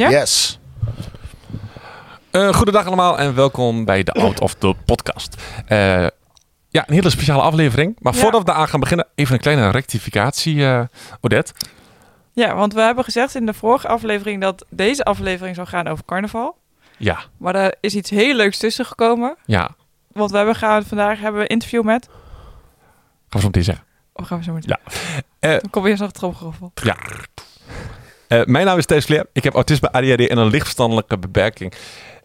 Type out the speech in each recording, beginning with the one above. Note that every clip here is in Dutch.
Ja? Yes. Uh, goedendag allemaal en welkom bij de Out of the Podcast. Uh, ja, een hele speciale aflevering. Maar Ja. voordat we aan gaan beginnen, even een kleine rectificatie, eh, Odette. Ja, want we hebben gezegd in de vorige aflevering dat deze aflevering zou gaan over carnaval. Ja, Maar er is iets heel leuks tussen gekomen. ja. Want we hebben gaan, vandaag hebben we een interview met... Gaan we zo meteen zeggen. Of gaan we zo meteen? Ja. Eh, Dan kom je eerst nog tromgeroffel. Ja. Eh, mijn naam is Thijs Vleer. Ik heb autisme, ADHD en een lichtverstandelijke beperking.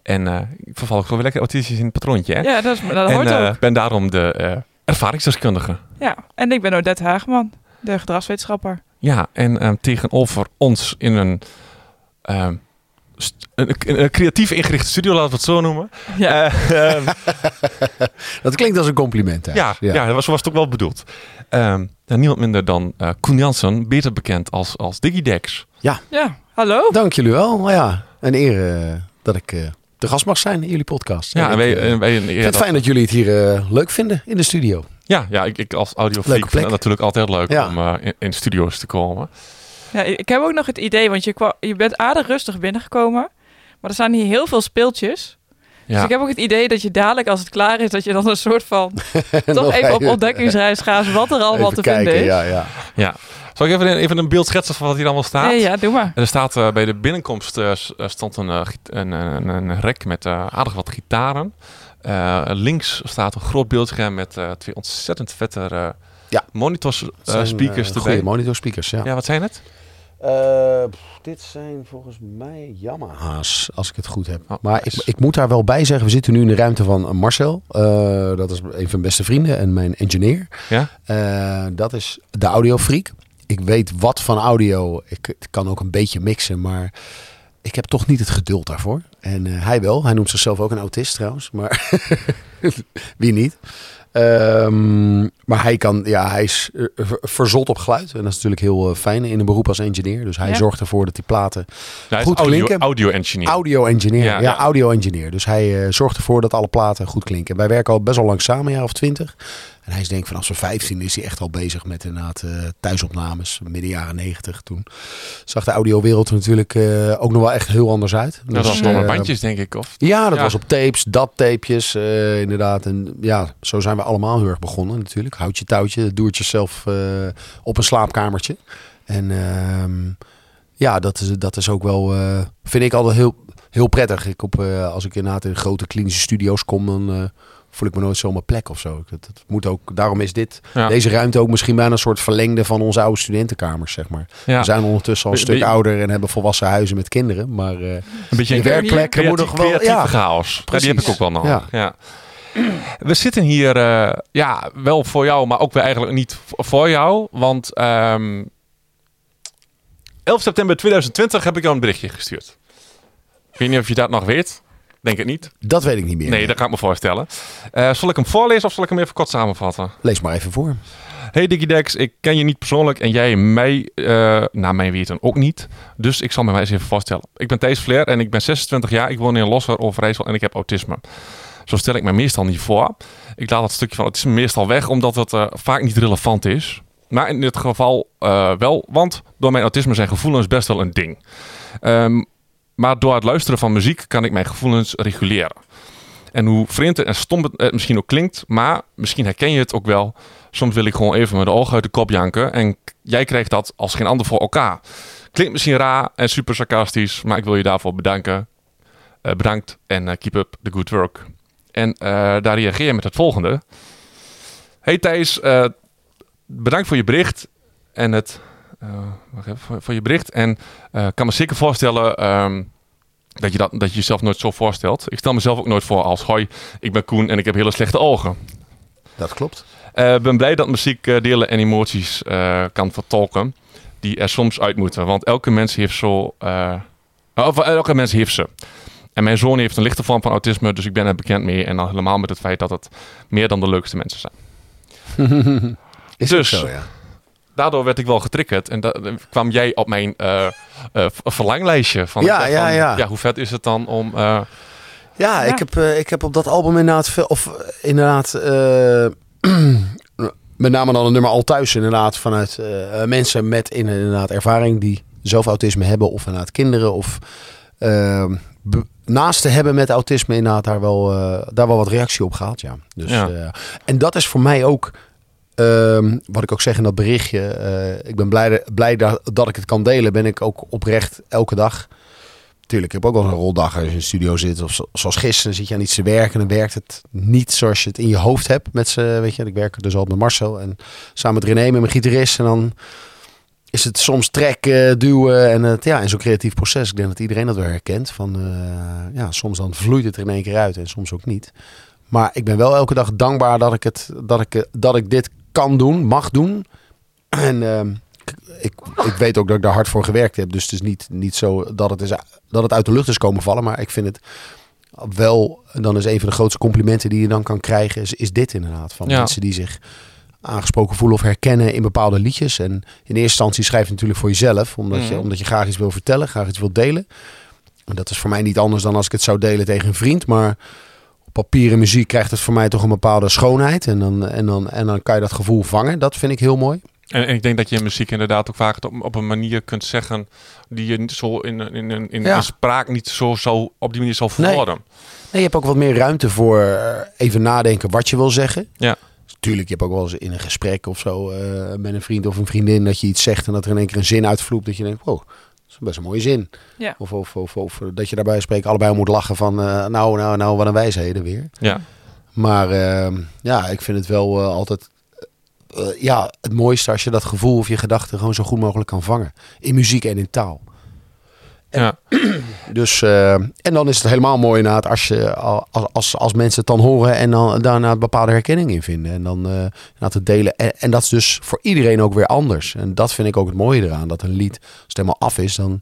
En eh, ik verval ook gewoon weer lekker autistisch in het patroontje. Hè? Ja, dat, is, dat en hoort eh, ook. ben daarom de eh, ervaringsdeskundige. Ja, en ik ben Odette Hageman, de gedragswetenschapper. Ja, en ehm, tegenover ons in een, ehm, een, een- een creatief ingerichte studio, laten we het zo noemen. Ja, Eh, ehm, Dat klinkt als een compliment. Hè? ja, ja. dat was, zo was het ook wel bedoeld. Ehm, ja, niemand minder dan eh Koen Jansen, beter bekend als, als Digidex. Ja. hallo. Dank jullie wel. Nou ja, een eer eh, dat ik eh te gast mag zijn in jullie podcast. Ja, En en wij, ik, eh, en wij, ja, vind het fijn dat jullie het hier leuk vinden in de studio. ja, ja, ik, ik als audiofreak vind het natuurlijk altijd leuk Ja. om eh, in, in studio's te komen. Ja, ik heb ook nog het idee, want je, kwa- je bent aardig rustig binnengekomen. Maar er staan hier heel veel speeltjes. Dus Ja. ik heb ook het idee dat je dadelijk, als het klaar is, dat je dan een soort van... toch even op ontdekkingsreis gaat wat er allemaal even te vinden kijken, is. Ja, ja. Ja. Zal ik even een, even een beeld schetsen van wat hier allemaal staat? Nee, ja, doe maar. En er staat eh, bij de binnenkomst eh, eh, stond een, eh, een, een, een rek met eh, aardig wat gitaren. Eh, links staat een groot beeldscherm met eh, twee ontzettend vette eh Ja. monitors, eh, zijn, speakers erbij. Goede monitor speakers, ja. Ja, wat zijn het? Eh, pff, dit zijn volgens mij Yamaha's, als ik het goed heb. Oh, maar nice. ik, ik moet daar wel bij zeggen, we zitten nu in de ruimte van Marcel. Eh, dat is een van mijn beste vrienden en mijn engineer. Ja? Eh, dat is de audiofreak. Ik weet wat van audio. Ik, ik kan ook een beetje mixen, maar ik heb toch niet het geduld daarvoor. En eh, hij wel. Hij noemt zichzelf ook een autist trouwens. Maar wie niet? Ehm, maar hij kan, ja, hij is eh, ver- verzot op geluid. En dat is natuurlijk heel eh, fijn in een beroep als engineer. Dus hij Ja. zorgt ervoor dat die platen Goed audio, klinken. audio engineer. Audio engineer. Ja, Ja, ja. audio engineer. Dus hij zorgt ervoor dat alle platen goed klinken. Wij werken al best wel lang samen, een jaar of twintig. En hij is denk ik vanaf zijn 15 is hij echt al bezig met inderdaad eh, thuisopnames. Midden jaren 90 toen. Zag de audiowereld er natuurlijk eh, ook nog wel echt heel anders uit. Dat was nog eh, maar bandjes, denk ik. Of? Ja, dat Ja. was op tapes, dat-tapejes eh, inderdaad. En ja, zo zijn we allemaal heel erg begonnen natuurlijk. Houd je touwtje, doe het jezelf eh, op een slaapkamertje. En ehm, ja, dat is, dat is ook wel, eh, vind ik altijd heel, heel prettig. Ik op, als ik inderdaad in grote klinische studio's kom, dan eh, voel ik me nooit zo op mijn plek of zo. Het moet ook, daarom is dit, Ja. deze ruimte ook misschien bijna een soort verlengde van onze oude studentenkamers, zeg maar. Ja. We zijn ondertussen al een Be- stuk be- ouder en hebben volwassen huizen met kinderen. Maar eh, Een beetje creatief, moeten nog wel... Ja, chaos. Ja, die heb ik precies. ook wel nodig. Ja. Ja. We zitten hier, eh, ja, wel voor jou, maar ook weer eigenlijk niet voor jou. Want ehm 11 september 2020 heb ik jou een berichtje gestuurd. Ik weet niet of je dat nog weet. Denk het niet. dat weet ik niet meer. Nee, dat kan ik me voorstellen. Eh, zal ik hem voorlezen of zal ik hem even kort samenvatten? Lees maar even voor. Hey Digidex, ik ken je niet persoonlijk en jij mij, eh naar mijn weten ook niet. Dus ik zal me maar eens even voorstellen. Ik ben Thijs Flair en ik ben 26 jaar. Ik woon in Losser, Overijssel en ik heb autisme. Zo stel ik me meestal niet voor. Ik laat dat stukje van autisme meestal weg omdat het eh, vaak niet relevant is. Maar in dit geval wel, want door mijn autisme zijn gevoelens best wel een ding. Ehm, maar door het luisteren van muziek kan ik mijn gevoelens reguleren. En hoe vreemd en stom het eh, misschien ook klinkt, maar misschien herken je het ook wel. Soms wil ik gewoon even met de ogen uit de kop janken. En jij krijgt dat als geen ander voor elkaar. Klinkt misschien raar en super sarcastisch, maar ik wil je daarvoor bedanken. Eh, bedankt en eh, keep up the good work. En daar reageer je met het volgende. Hey Thijs, bedankt voor je bericht. En het. Eh, wacht even, voor, voor je bericht. En eh, kan me zeker voorstellen. ehm, dat je, dat, dat je jezelf nooit zo voorstelt. Ik stel mezelf ook nooit voor als... Hoi, ik ben Koen en ik heb hele slechte ogen. Dat klopt. Ik ben blij dat muziek eh, delen en emoties eh, kan vertolken. Die er soms uit moeten. Want elke mens heeft zo... eh, Of eh, elke mens heeft ze. En mijn zoon heeft een lichte vorm van autisme, dus ik ben er bekend mee. En dan helemaal met het feit dat het meer dan de leukste mensen zijn. Is Dus- zo, ja. Daardoor werd ik wel getriggerd. En da- kwam jij op mijn eh, eh, verlanglijstje. Van, Ja, van, ja, ja. Hoe vet is het dan om... eh, Ja, Ja. Ik, heb, ik heb op dat album inderdaad veel, of inderdaad, eh, met name dan het nummer Al Thuis inderdaad, vanuit eh, mensen met in- inderdaad ervaring die zelf autisme hebben of inderdaad kinderen of eh, be- naasten hebben met autisme inderdaad daar wel, eh, daar wel wat reactie op gehad, ja. Dus, Ja. eh, en dat is voor mij ook, ehm, wat ik ook zeg in dat berichtje, eh, ik ben blij, blij dat, dat ik het kan delen, ben ik ook oprecht elke dag. Tuurlijk, ik heb ook wel een roldag als je in de studio zit. Of zo- zoals gisteren zit je aan iets te werken. En dan werkt het niet zoals je het in je hoofd hebt. Met z'n, weet je, ik werk dus al met Marcel. En samen met René, met mijn gitarist. En dan is het soms trekken, duwen. En het, ja, in zo'n creatief proces. Ik denk dat iedereen dat wel herkent. Van, eh, ja, soms dan vloeit het er in één keer uit. En soms ook niet. Maar ik ben wel elke dag dankbaar dat ik, het, dat ik, dat ik dit kan doen, mag doen. En ehm, ik, ik weet ook dat ik daar hard voor gewerkt heb. Dus het is niet, niet zo dat het, is, dat het uit de lucht is komen vallen. Maar ik vind het wel, en dan is een van de grootste complimenten die je dan kan krijgen, is, is dit inderdaad. Van Ja. mensen die zich aangesproken voelen of herkennen in bepaalde liedjes. En in eerste instantie schrijf je natuurlijk voor jezelf, omdat, je, Mhm. omdat je graag iets wil vertellen, graag iets wil delen. En dat is voor mij niet anders dan als ik het zou delen tegen een vriend. Maar op papier en muziek krijgt het voor mij toch een bepaalde schoonheid. En dan, en dan, en dan kan je dat gevoel vangen. Dat vind ik heel mooi. En, en ik denk dat je in muziek inderdaad ook vaak op, op een manier kunt zeggen die je niet zo in, in, in, in, Ja. spraak niet zo, zo op die manier zal Nee. verwoorden. Nee, je hebt ook wat meer ruimte voor eh, even nadenken wat je wil zeggen. Ja. Tuurlijk, je hebt ook wel eens in een gesprek of zo eh, met een vriend of een vriendin dat je iets zegt en dat er in één keer een zin uitvloept dat je denkt, wow, is best een mooie zin. Ja. Of, of, of, of dat je daarbij spreekt allebei moet lachen van, eh, nou, nou, nou, wat een wijsheden weer. Ja. Maar ehm, ja, ik vind het wel eh, altijd eh, ja, het mooiste als je dat gevoel of je gedachten gewoon zo goed mogelijk kan vangen. In muziek en in taal. Ja. Dus, eh, en dan is het helemaal mooi inderdaad als, je, als, als, als mensen het dan horen en dan daarna een bepaalde herkenning in vinden. En dan eh inderdaad het delen. En, en dat is dus voor iedereen ook weer anders. En dat vind ik ook het mooie eraan. Dat een lied, als het helemaal af is, dan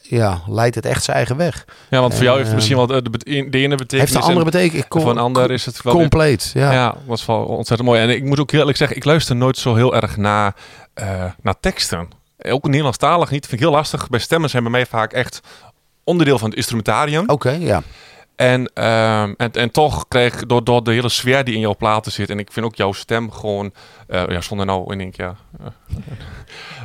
ja, leidt het echt zijn eigen weg. ja, want voor jou heeft het misschien wel de, de, de ene betekenis. Heeft een andere en betekenis. voor een ander is het wel compleet. Ja. Ja, was wel ontzettend mooi. En ik moet ook heel eerlijk zeggen, ik luister nooit zo heel erg naar, eh, naar teksten. Ook Nederlandstalig niet. Vind ik heel lastig. Bij stemmen zijn bij mij vaak echt onderdeel van het instrumentarium. Oké, ja. En, ehm, en, en toch ik door, door de hele sfeer die in jouw platen zit. En ik vind ook jouw stem gewoon. eh, ja, zonder nou in één keer. eh,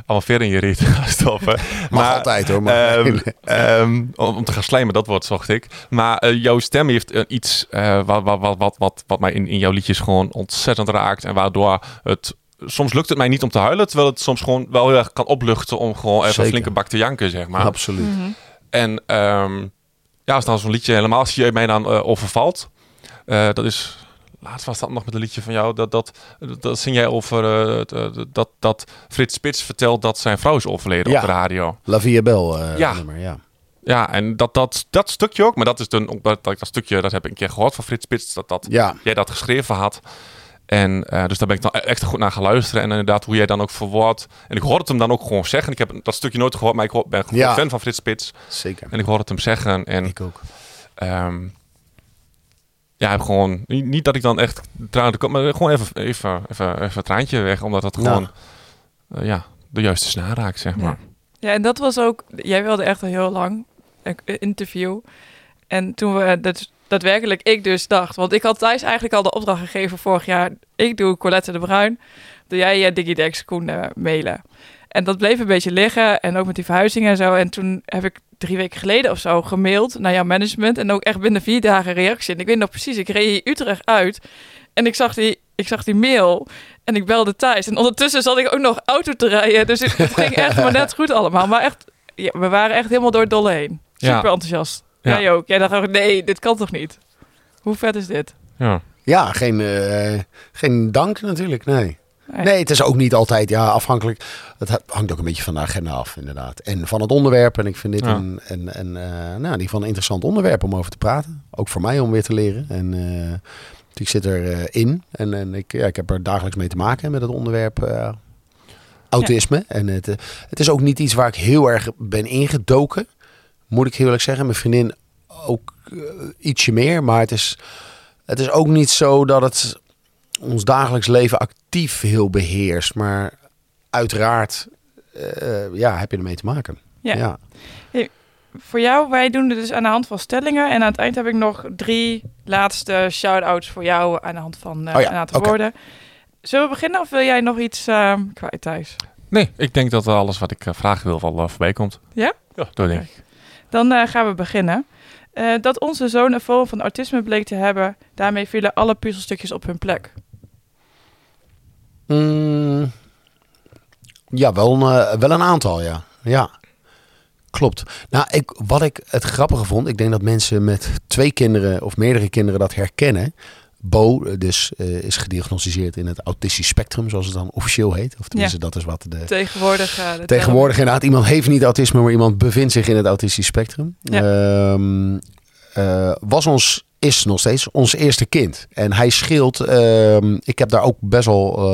allemaal ver in je stoppen. Mag altijd hoor. Maar, Ehm, ehm, om, om te gaan slijmen, dat woord zocht ik. Maar eh, jouw stem heeft iets wat, wat, wat, wat, wat, wat mij in, in jouw liedjes gewoon ontzettend raakt. En waardoor het. Soms lukt het mij niet om te huilen, terwijl het soms gewoon wel heel erg kan opluchten om gewoon even Zeker. een flinke bak te janken, zeg maar. Absoluut. En ehm, ja, als dan zo'n liedje helemaal als je mij dan eh, overvalt. eh, dat is. Laatst was dat nog met een liedje van jou. Dat, dat, dat zing jij over eh, het, dat, dat Frits Spits vertelt dat zijn vrouw is overleden Ja. op de radio. La Via Bel eh, Ja. nummer, ja. Ja, en dat, dat, dat stukje ook. Maar dat is dan ook dat, dat, dat stukje, dat heb ik een keer gehoord van Frits Spits. Dat, dat Ja, jij dat geschreven had. En eh, dus daar ben ik dan extra goed naar gaan luisteren. En inderdaad, hoe jij dan ook verwoordt. En ik hoorde het hem dan ook gewoon zeggen. Ik heb dat stukje nooit gehoord, maar ik hoor- ben gewoon Ja. fan van Frits Spits. zeker. En ik hoorde het hem zeggen. En Ik ook. Ehm ja, heb gewoon niet, niet dat ik dan echt tranen kom, maar gewoon even, even, even, even een traantje weg, omdat dat Ja. gewoon eh, ja, de juiste snaar raakt, zeg maar. Ja, en dat was ook... Jij wilde echt al heel lang een een interview. En toen we dat, daadwerkelijk ik dus dacht... Want ik had Thijs eigenlijk al de opdracht gegeven vorig jaar. Ik doe Colette de Bruin. Doe jij uh, Digidex Koen eh, mailen. En dat bleef een beetje liggen. En ook met die verhuizing en zo. En toen heb ik drie weken geleden of zo gemaild naar jouw management. En ook echt binnen vier dagen reactie. En ik weet nog precies, ik reed hier Utrecht uit. En ik zag die, ik zag die mail. En ik belde Thijs. En ondertussen zat ik ook nog auto te rijden. Dus het, het ging echt maar net goed allemaal. Maar echt, ja, we waren echt helemaal door het dolle heen. Ja. Super enthousiast. Ja. Jij ook. Jij dacht ook, nee, dit kan toch niet? Hoe vet is dit? Ja. Ja, geen, eh, geen dank natuurlijk, nee. Nee. Nee, het is ook niet altijd ja, afhankelijk. Het ha- hangt ook een beetje van de agenda af, inderdaad. En van het onderwerp. En ik vind dit Ja. een, een, een, eh, nou, die van een interessant onderwerp om over te praten. Ook voor mij om weer te leren. En eh, ik zit erin. in en, en ik, ja, ik heb er dagelijks mee te maken met het onderwerp eh, autisme. En het, het is ook niet iets waar ik heel erg ben ingedoken. Moet ik heel eerlijk zeggen. Mijn vriendin ook eh, ietsje meer. Maar het is, het is ook niet zo dat het ons dagelijks leven actief heel beheerst. Maar uiteraard eh, ja, heb je ermee te maken. Ja. ja. Voor jou, wij doen het dus aan de hand van stellingen. En aan het eind heb ik nog drie laatste shout-outs voor jou aan de hand van Oh ja, een aantal oké. woorden. Zullen we beginnen of wil jij nog iets eh, kwijt, Thijs? Nee, ik denk dat alles wat ik vragen wil wel voorbij komt. Ja? Ja, dat denk ik. Dan eh, gaan we beginnen. Eh, dat onze zoon een vorm van autisme bleek te hebben, daarmee vielen alle puzzelstukjes op hun plek. Mm, ja, wel een, eh, wel een aantal, ja. Ja, klopt. Nou, ik, wat ik het grappige vond, ik denk dat mensen met twee kinderen of meerdere kinderen dat herkennen. Bo eh, dus eh, is gediagnosticeerd in het autistisch spectrum, zoals het dan officieel heet. Of tenminste, dat is wat de, Tegenwoordig. eh, de Tegenwoordig inderdaad, iemand heeft niet autisme, maar iemand bevindt zich in het autistisch spectrum. Ja. Ehm, eh, was ons, is nog steeds ons eerste kind. En hij scheelt, ehm, ik heb daar ook best wel,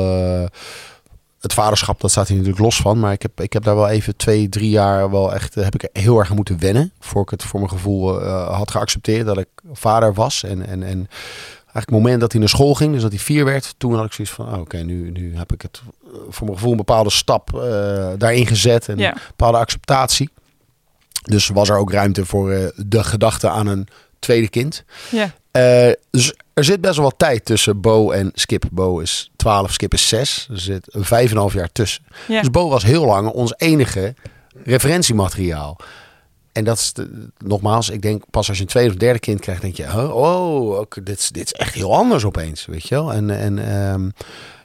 het vaderschap, dat staat hier natuurlijk los van. Maar ik heb, ik heb daar wel even twee, drie jaar wel echt, heb ik heel erg aan moeten wennen. Voor ik het voor mijn gevoel had geaccepteerd dat ik vader was. En, en, en eigenlijk het moment dat hij naar school ging, dus dat hij vier werd, toen had ik zoiets van, oh, oké, nu, nu heb ik het eh, voor mijn gevoel een bepaalde stap eh, daarin gezet. En Ja. een bepaalde acceptatie. Dus was er ook ruimte voor eh, de gedachte aan een tweede kind. Ja. Dus er zit best wel wat tijd tussen Bo en Skip. Bo is 12, Skip is 6. Er zit vijf en een half jaar tussen. Ja. Dus Bo was heel lang ons enige referentiemateriaal. En dat is, de- nogmaals, ik denk pas als je een tweede of derde kind krijgt, denk je, huh, oh, dit, is, dit is echt heel anders opeens, weet je wel. En, en, ehm,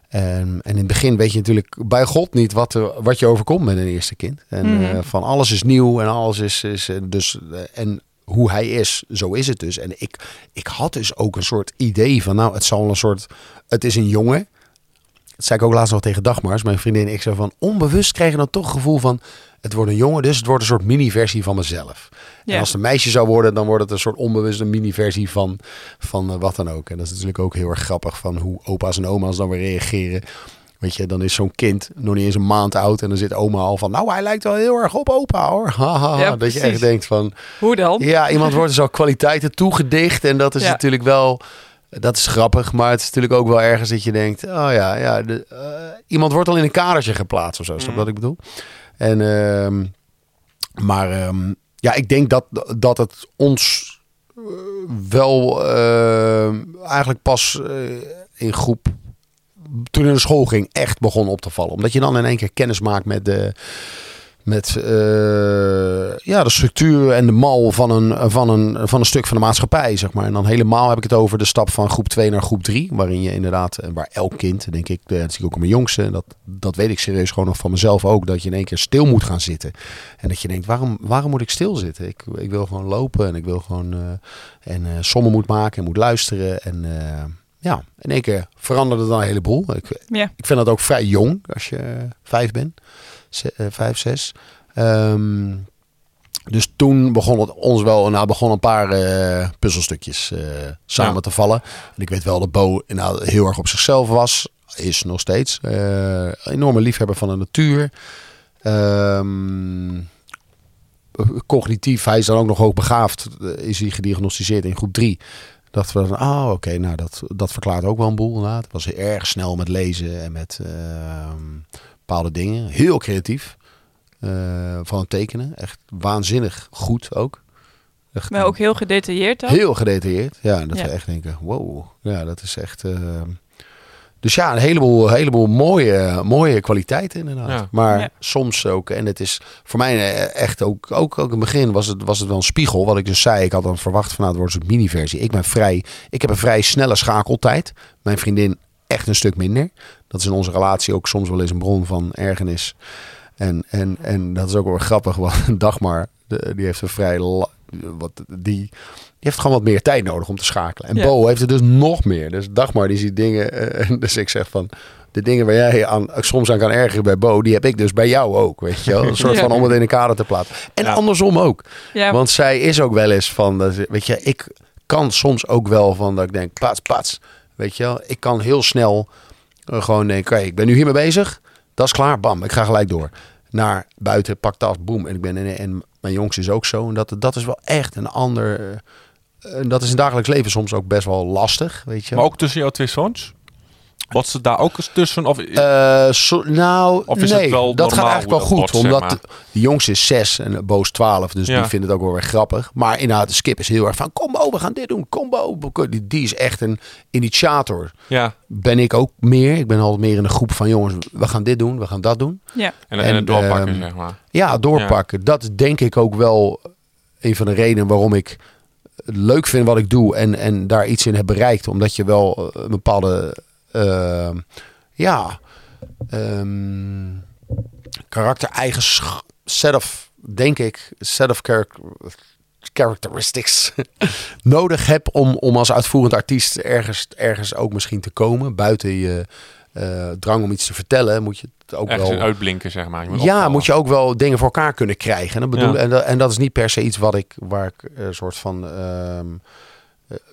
en, en in het begin weet je natuurlijk bij God niet wat, er, wat je overkomt met een eerste kind. En Mhm. eh, van alles is nieuw en alles is, is eh, dus, eh, en hoe hij is, zo is het dus. En ik, ik had dus ook een soort idee van, nou, het zal een soort, het is een jongen. Dat zei ik ook laatst nog tegen Dagmars, mijn vriendin. Ik zei van, onbewust krijg je dan toch het gevoel van, het wordt een jongen, dus het wordt een soort mini-versie van mezelf. En als het een meisje zou worden, dan wordt het een soort onbewuste mini-versie van, van eh, wat dan ook. En dat is natuurlijk ook heel erg grappig van hoe opa's en oma's dan weer reageren. Weet je, dan is zo'n kind nog niet eens een maand oud en dan zit oma al van, nou hij lijkt wel heel erg op opa hoor. Haha, Ja, dat je echt denkt van, Hoe dan? ja, iemand wordt dus al kwaliteiten toegedicht. En dat is Ja. natuurlijk wel. Dat is grappig, maar het is natuurlijk ook wel ergens dat je denkt: oh ja, ja de, eh, iemand wordt al in een kadertje geplaatst of zo. Snap je wat ik bedoel? En, ehm, maar ehm, ja, ik denk dat, dat het ons eh, wel ehm, eigenlijk pas eh, in groep. Toen in de school ging, echt begon op te vallen. Omdat je dan in één keer kennis maakt met de, met eh, ja, de structuur en de mal van een, van, een, van een stuk van de maatschappij, zeg maar. En dan helemaal heb ik het over de stap van groep 2 naar groep 3, waarin je inderdaad, en waar elk kind, denk ik, eh, dat zie ik ook mijn jongste, dat, dat weet ik serieus gewoon nog van mezelf ook, dat je in één keer stil moet gaan zitten. En dat je denkt, waarom, waarom moet ik stilzitten? Ik, ik wil gewoon lopen en ik wil gewoon eh, en eh, sommen moet maken en moet luisteren en... eh, ja, in één keer veranderde dan een heleboel. Ik, Ja. ik vind dat ook vrij jong als je eh, vijf bent. Eh, vijf, zes. Ehm, dus toen begon het ons wel, nou begon een paar eh, puzzelstukjes eh, samen Ja. te vallen. En ik weet wel dat Bo nou, heel erg op zichzelf was. Is nog steeds. Enorme liefhebber van de natuur. Ehm, cognitief, hij is dan ook nog hoogbegaafd. Is hij gediagnosticeerd in groep 3. Dachten we van, ah oké, nou dat, dat verklaart ook wel een boel inderdaad. Was erg snel met lezen en met ehm, bepaalde dingen. Heel creatief. eh, van het tekenen. Echt waanzinnig goed ook. Echt, Maar ook heel gedetailleerd dan? Heel gedetailleerd. Ja, dat Ja. we echt denken, wow. Ja, dat is echt... eh, Dus ja, een heleboel, heleboel mooie, mooie kwaliteiten inderdaad. Ja. Maar Ja. soms ook, en het is voor mij eh, echt ook, ook, ook in het begin was het, was het wel een spiegel. Wat ik dus zei, ik had dan verwacht van nou, het wordt een mini-versie. Ik ben vrij, ik heb een vrij snelle schakeltijd. Mijn vriendin echt een stuk minder. Dat is in onze relatie ook soms wel eens een bron van ergernis. En, en, en dat is ook wel grappig, want Dagmar, die heeft een vrij... Wat, die, die heeft gewoon wat meer tijd nodig om te schakelen. En Ja. Bo heeft het dus nog meer. Dus Dagmar die ziet dingen... eh, en dus ik zeg van... De dingen waar jij aan, soms aan kan ergeren bij Bo... die heb ik dus bij jou ook, weet je wel. Een soort Ja. van om het in een kader te plaatsen. En Ja. andersom ook. Ja, Want zij is ook wel eens van... dat- Weet je, ik kan soms ook wel van dat ik denk... Pats, pats. Weet je wel. Ik kan heel snel gewoon denken... Oké, ik ben nu hiermee bezig. Dat is klaar. Bam, ik ga gelijk door. Naar buiten, pak tas, boem. En, ik ben in, en Mijn jongste is ook zo. En dat, dat is wel echt een ander... eh, en dat is in dagelijks leven soms ook best wel lastig, weet je. Maar ook tussen jouw twee zoons? Wat ze daar ook eens tussen? Of, Eh, nou, Of is nee, het wel dat gaat eigenlijk wel goed. wordt, omdat zeg de, de jongste is zes en Boos 12. Dus Ja. die vindt het ook wel weer grappig. Maar inderdaad, de skip is heel erg van... Combo, we gaan dit doen. Combo. Die, die is echt een initiator. ja, Ben ik ook meer. Ik ben altijd meer in een groep van... jongens, we gaan dit doen. We gaan dat doen. Ja, en, en, En, het doorpakken, ehm, zeg maar. Ja, doorpakken. Dat is denk ik ook wel een van de redenen waarom ik het leuk vind wat ik doe. En, en daar iets in heb bereikt. Omdat je wel eh, een bepaalde... eh, ja... ehm karaktereigenschap... Set of, denk ik... Set of charac- characteristics nodig heb om, om als uitvoerend artiest ergens, ergens ook misschien te komen. Buiten je eh, drang om iets te vertellen, moet je het ook Ergens wel... in uitblinken, zeg maar. Je moet Ja, opvallen. moet je ook wel dingen voor elkaar kunnen krijgen. En dat, bedoel, Ja. en, dat, en dat is niet per se iets wat ik, waar ik een soort van. ehm, eh,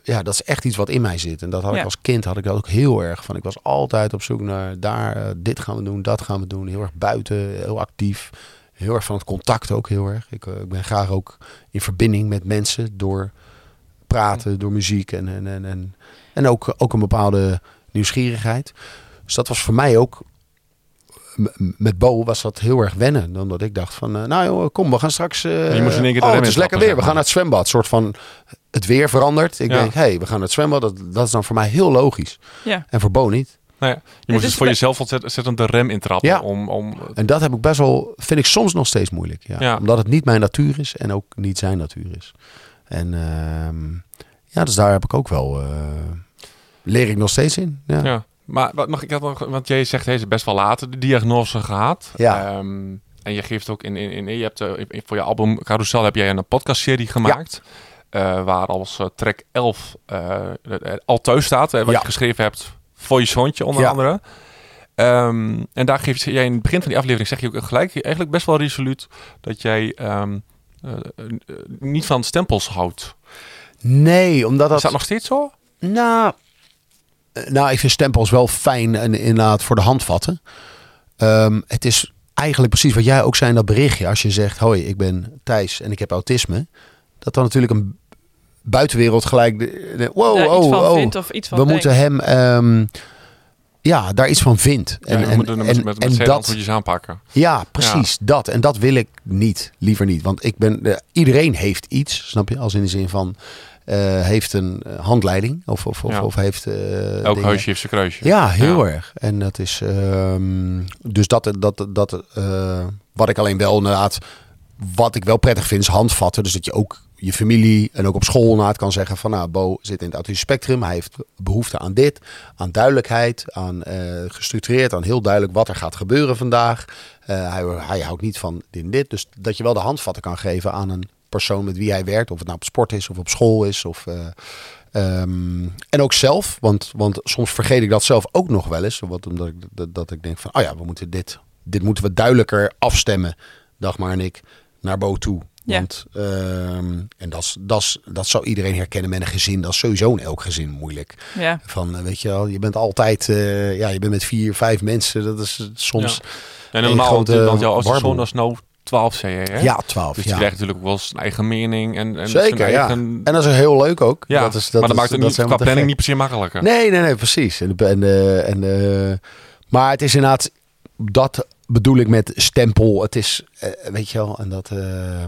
ja, dat is echt iets wat in mij zit. En dat had ik als kind had ik dat ook heel erg van. Ik was altijd op zoek naar daar, eh, dit gaan we doen, dat gaan we doen. Heel erg buiten, heel actief. Heel erg van het contact ook heel erg. Ik, eh, ik ben graag ook in verbinding met mensen door praten, door muziek en, en, en, en, en ook, ook een bepaalde nieuwsgierigheid. Dus dat was voor mij ook met Bo was dat heel erg wennen. Omdat ik dacht van, eh, nou joh, kom, we gaan straks... eh, Je moest in één keer de oh, het is lekker weer, we gaan naar het zwembad. soort van, het weer verandert. Ik Ja. denk, hé, hey, we gaan naar het zwembad. Dat, dat is dan voor mij heel logisch. ja. En voor Bo niet. Nou ja, je moet dus dus voor jezelf ontzettend de rem intrappen. Ja. Om, om, En dat heb ik best wel, vind ik soms nog steeds moeilijk. Ja. Ja. Omdat het niet mijn natuur is en ook niet zijn natuur is. En ehm, ja, dus daar heb ik ook wel, eh, leer ik nog steeds in. Ja. ja. Maar wat mag ik had nog, want jij zegt deze best wel later de diagnose gehad. Ja. Ehm, en je geeft ook in, in, in je hebt eh, in- voor je album Carousel heb jij een podcastserie gemaakt. eh, waar als eh, track 11 eh, eh, al thuis staat. eh, wat Ja. je geschreven hebt voor je zoontje onder Ja. andere. Ehm, en daar geef je jij in het begin van die aflevering zeg je ook gelijk eigenlijk best wel resoluut dat jij ehm, eh, eh, niet van stempels houdt. Nee, omdat dat... Is dat nog steeds zo? Nou, eh, nou, ik vind stempels wel fijn en inderdaad voor de handvatten. Ehm, het is eigenlijk precies wat jij ook zei in dat berichtje. Als je zegt, hoi, ik ben Thijs en ik heb autisme. Dat dan natuurlijk een buitenwereld gelijk... De, de- wow, oh, iets van oh. vindt of iets van We denkt. moeten hem... ehm, ja, daar iets van vindt. En, En, we en, moeten met, en, met, met, en dat, antwoordjes aanpakken. ja, precies. Dat. En dat wil ik niet. Liever niet. Want ik ben... eh, iedereen heeft iets, snap je? Als in de zin van... eh, heeft een handleiding. Of, of, of, Ja. of heeft... eh, Elk huisje heeft zijn kruisje. Ja, heel Ja. erg. En dat is. ehm, dus dat, dat, dat eh, wat ik alleen wel inderdaad. Wat ik wel prettig vind is handvatten. Dus dat je ook je familie en ook op school inderdaad kan zeggen van nou, Bo zit in het autisme spectrum. Hij heeft behoefte aan dit, aan duidelijkheid, aan eh, gestructureerd, aan heel duidelijk wat er gaat gebeuren vandaag. Eh, hij, hij houdt niet van dit en dit. Dus dat je wel de handvatten kan geven aan een persoon met wie hij werkt. Of het nou op sport is of op school is. Of, eh, Ehm, en ook zelf, want, want soms vergeet ik dat zelf ook nog wel eens. Wat, omdat ik, dat, dat ik denk van, oh ja, we moeten dit, dit moeten we duidelijker afstemmen, Dagmar en ik, naar Bo toe. Ja. Want, ehm, en dat, is- dat, zou iedereen herkennen met een gezin. Dat is sowieso in elk gezin moeilijk. Ja. Van, eh, weet je wel, je bent altijd, eh, ja, je bent met vier, vijf mensen. Dat is soms, En Een normaal, grote want jouw zoon is nou 12, zei je, hè? ja, twaalf. Dus ja. die krijgt natuurlijk ook wel zijn eigen mening en, en Zeker, zijn ja. eigen... En dat is heel leuk ook. ja, dat is, dat maar dat is- maakt het dat niet, qua planning niet per se makkelijker. Nee, nee, nee, precies. En, en, eh, en, eh, maar het is inderdaad, dat bedoel ik met stempel. Het is, eh, weet je wel, en dat, eh,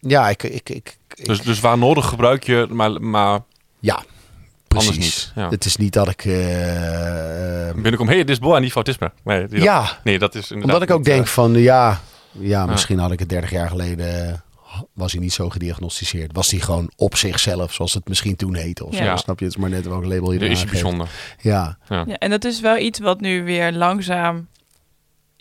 ja, ik, ik, ik, ik- Dus, dus waar nodig gebruik je, maar, maar ja, anders precies. niet. Ja. Het is niet dat ik, eh, eh, binnenkom, hé, hey, dit is Bo en niet voor autisme. Nee, die- ja, nee, dat is inderdaad omdat ik ook niet, denk eh, van, ja, ja, misschien had ik het 30 jaar geleden, was hij niet zo gediagnosticeerd. Was hij gewoon op zichzelf, zoals het misschien toen heette. Of zo. Snap je? Het is maar net welk label je dat is bijzonder. Ja, ja. En dat is wel iets wat nu weer langzaam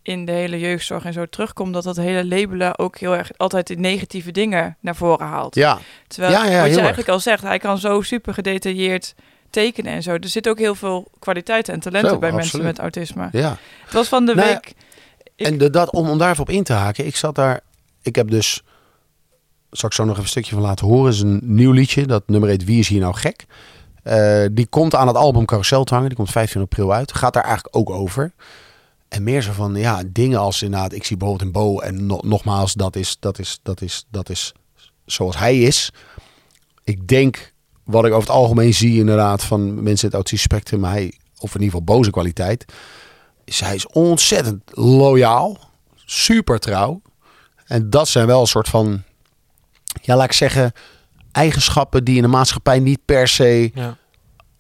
in de hele jeugdzorg en zo terugkomt. Dat dat hele labelen ook heel erg altijd de negatieve dingen naar voren haalt. ja, Terwijl, Ja, ja, wat je erg. eigenlijk al zegt, hij kan zo super gedetailleerd tekenen en zo. Er zit ook heel veel kwaliteiten en talenten Zo, bij mensen met autisme. ja. Het was van de Nou week... Ik- En de, dat, om, om daar even op in te haken. Ik zat daar. Ik heb dus. Zal ik zo nog even een stukje van laten horen. is een nieuw liedje. Dat nummer heet Wie is hier nou gek? Eh, die komt aan het album Carousel te hangen. Die komt 15 april uit. Gaat daar eigenlijk ook over. En meer zo van, ja, dingen als inderdaad, ik zie bijvoorbeeld in Bo, en no- nogmaals, dat is, dat, is, dat, is, dat is zoals hij is. Ik denk, wat ik over het algemeen zie inderdaad van mensen in het autisme spectrum, hij, of in ieder geval boze kwaliteit, is hij is ontzettend loyaal, super trouw. En dat zijn wel een soort van, ja, laat ik zeggen, eigenschappen die in de maatschappij niet per se Ja.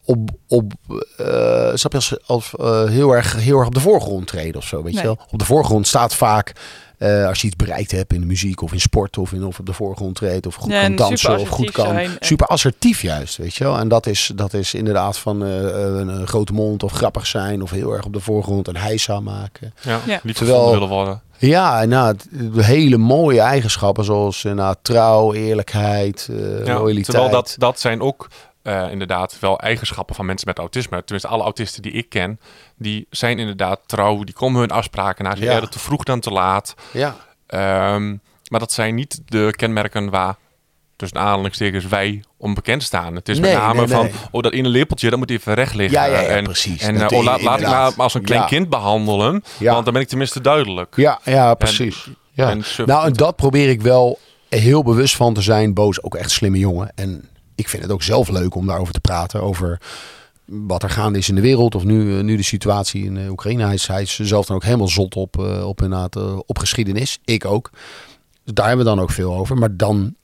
Op, op eh, snap je, als, als eh, heel, erg, heel erg op de voorgrond treden of zo. Weet Nee. je wel? Op de voorgrond staat vaak, eh, als je iets bereikt hebt in de muziek of in sport of, in, of op de voorgrond treedt of goed Ja, kan en dansen of goed kan. zijn en- Super assertief juist, weet je wel. En dat is, dat is inderdaad van eh, een, een grote mond of grappig zijn of heel erg op de voorgrond een heisa maken. Ja. Ja. Niet Terwijl- gevonden willen worden. Ja, en nou, het- hele mooie eigenschappen zoals nou, trouw, eerlijkheid, eh Ja, loyaliteit. terwijl dat, dat zijn ook eh, inderdaad wel eigenschappen van mensen met autisme. Tenminste, alle autisten die ik ken, die zijn inderdaad trouw. Die komen hun afspraken na. Ze Ja. eerder te vroeg dan te laat. Ja, Ehm, maar dat zijn niet de kenmerken waar, tussen aanhalingstekens, wij onbekend staan. Het is Nee, met name nee, van, nee. oh, dat ene lepeltje, dat moet even recht liggen. Ja, ja, ja, en, precies. En Dat oh, laat, laat ik maar als een klein Ja. kind behandelen, Ja. want dan ben ik tenminste duidelijk. ja, ja precies. ja. en surf- Nou, en dat probeer ik wel heel bewust van te zijn. Boos, ook echt slimme jongen. En ik vind het ook zelf leuk om daarover te praten. Over wat er gaande is in de wereld. Of nu, eh, nu de situatie in eh, Oekraïne. Hij is, hij is zelf dan ook helemaal zot op, eh, op, inderdaad, op geschiedenis. Ik ook. Dus daar hebben we dan ook veel over. Maar dan,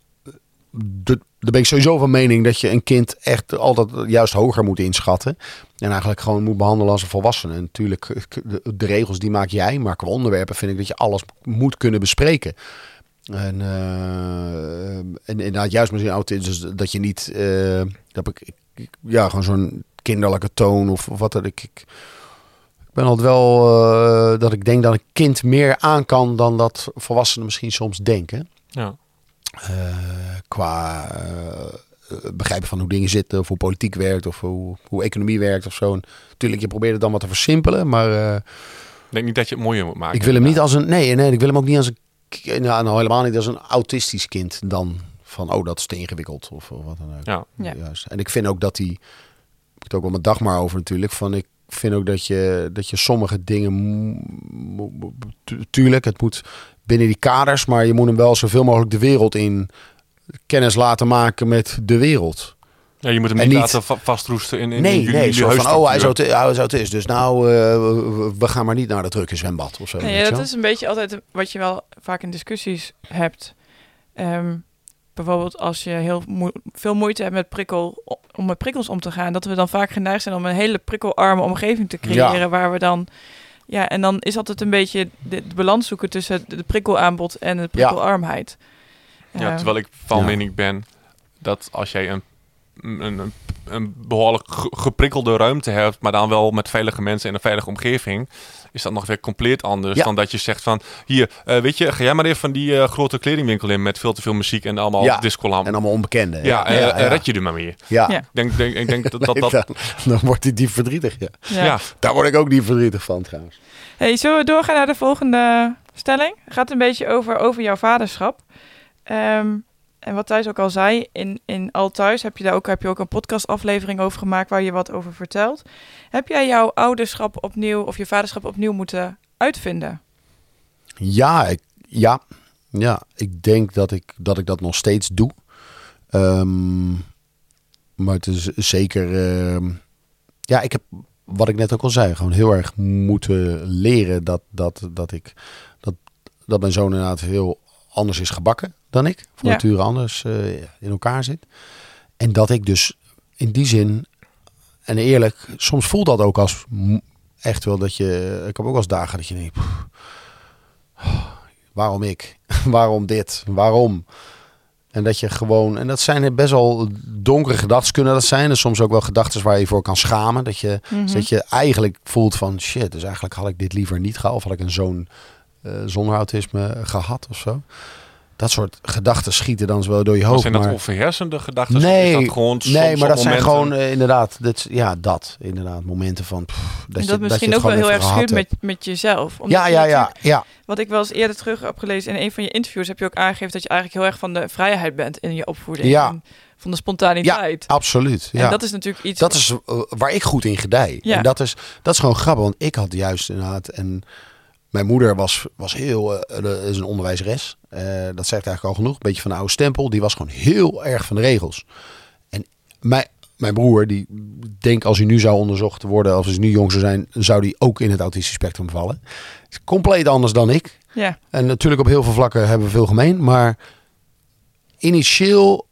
de, daar ben ik sowieso van mening dat je een kind echt altijd juist hoger moet inschatten. En eigenlijk gewoon moet behandelen als een volwassene. En natuurlijk, de, de regels die maak jij. Maar qua onderwerpen vind ik dat je alles moet kunnen bespreken. En, eh en inderdaad, juist zo'n autisme, dus dat je niet, eh, dat ik, ik- ja, gewoon zo'n kinderlijke toon of, of wat dat ik, ik. Ik ben altijd wel eh, dat ik denk dat een kind meer aan kan dan dat volwassenen misschien soms denken. Ja. Qua begrijpen van hoe dingen zitten, of hoe politiek werkt, of hoe, hoe economie werkt of zo. En Tuurlijk, je probeert het dan wat te versimpelen, maar Ik denk niet dat je het mooier moet maken. ik wil hem niet als een. Nee, nee, ik wil hem ook niet als een. K- Nou, nou helemaal niet als een autistisch kind dan. Van, oh, dat is te ingewikkeld. Of, of wat dan ook. Ja. Ja. Juist. En ik vind ook dat die. Ik heb het ook wel met dag maar over natuurlijk. Van ik vind ook dat je, dat je sommige dingen. mo- mo- mo- tu- Tuurlijk, het moet binnen die kaders. Maar je moet hem wel zoveel mogelijk de wereld in kennis laten maken met de wereld. Ja, je moet hem En niet, niet- laten va- vastroesten in, in, in nee, jullie, nee. Zo van, oh, hij is, huisstructuur. auti- hij is autist. Dus nou, eh, we- gaan maar niet naar dat drukke zwembad of zo. Nee, weet je dat is een beetje altijd wat je wel vaak in discussies hebt. Ehm, bijvoorbeeld als je heel veel moeite hebt met prikkel, om met prikkels om te gaan, dat we dan vaak geneigd zijn om een hele prikkelarme omgeving te creëren, Ja. waar we dan ja, en dan is altijd een beetje de, de balans zoeken tussen de prikkelaanbod en de prikkelarmheid. Ja, Ehm, terwijl ik van Ja. mening ben dat als jij een, een, een, behoorlijk ge- geprikkelde ruimte hebt, maar dan wel met veilige mensen in een veilige omgeving, is dat nog weer compleet anders Ja. dan dat je zegt van, hier, eh, weet je, ga jij maar even van die eh, grote kledingwinkel in met veel te veel muziek en allemaal Ja. discolam. En allemaal onbekenden. ja, en, en red je er maar mee. Ja. Ja. Ik denk, denk, ik denk dat dat... Nee, dan, dan wordt hij diep verdrietig. Ja. ja. ja. Daar word ik ook niet verdrietig van trouwens. Hey, zullen we doorgaan naar de volgende stelling? Het gaat een beetje over, over jouw vaderschap. Ehm, en wat Thijs ook al zei, in, in Al Thuis heb je daar ook, heb je ook een podcastaflevering over gemaakt waar je wat over vertelt. Heb jij jouw ouderschap opnieuw of je vaderschap opnieuw moeten uitvinden? Ja, ik, ja, ja, ik denk dat ik, dat ik dat nog steeds doe. Ehm, maar het is zeker... ehm, ja, ik heb, wat ik net ook al zei, gewoon heel erg moeten leren dat, dat, dat ik... Dat, dat mijn zoon inderdaad heel anders is gebakken dan ik. Van Ja. nature anders eh, in elkaar zit. En dat ik dus in die zin... En eerlijk, soms voelt dat ook als echt wel dat je... Ik heb ook wel eens dagen dat je denkt... "Pff, waarom ik? waarom dit? Waarom? En dat je gewoon, en dat zijn best wel donkere gedachten kunnen dat zijn. En soms ook wel gedachten waar je voor kan schamen. Dat je, Mhm. dat je eigenlijk voelt van shit, dus eigenlijk had ik dit liever niet gehad. Of had ik een zoon eh, zonder autisme gehad of zo. dat soort gedachten schieten dan wel door je Maar hoofd. zijn dat maar- overheersende gedachten? Nee, Of is dat gewoon nee, maar dat zijn gewoon eh, inderdaad, dit, ja, dat inderdaad, momenten van pff, dat, en je, dat dat misschien je ook wel heel erg schuurt met, met jezelf. Omdat Ja, ja, ja, ja. Wat ik wel eens eerder terug heb gelezen in een van je interviews, heb je ook aangegeven dat je eigenlijk heel erg van de vrijheid bent in je opvoeding. Ja. En van de spontaniteit. Absoluut. Ja. En dat is natuurlijk iets. Dat is eh, waar ik goed in gedij. Ja. En dat is, dat is gewoon grappig, want ik had juist inderdaad... En mijn moeder was, was heel... eh, is een onderwijzeres. Eh, dat zegt eigenlijk al genoeg. Een beetje van de oude stempel. Die was gewoon heel erg van de regels. En mijn, mijn broer, die denk als hij nu zou onderzocht worden... als hij nu jong zou zijn... zou die ook in het autistisch spectrum vallen. Is compleet anders dan ik. Ja, En natuurlijk op heel veel vlakken hebben we veel gemeen. Maar initieel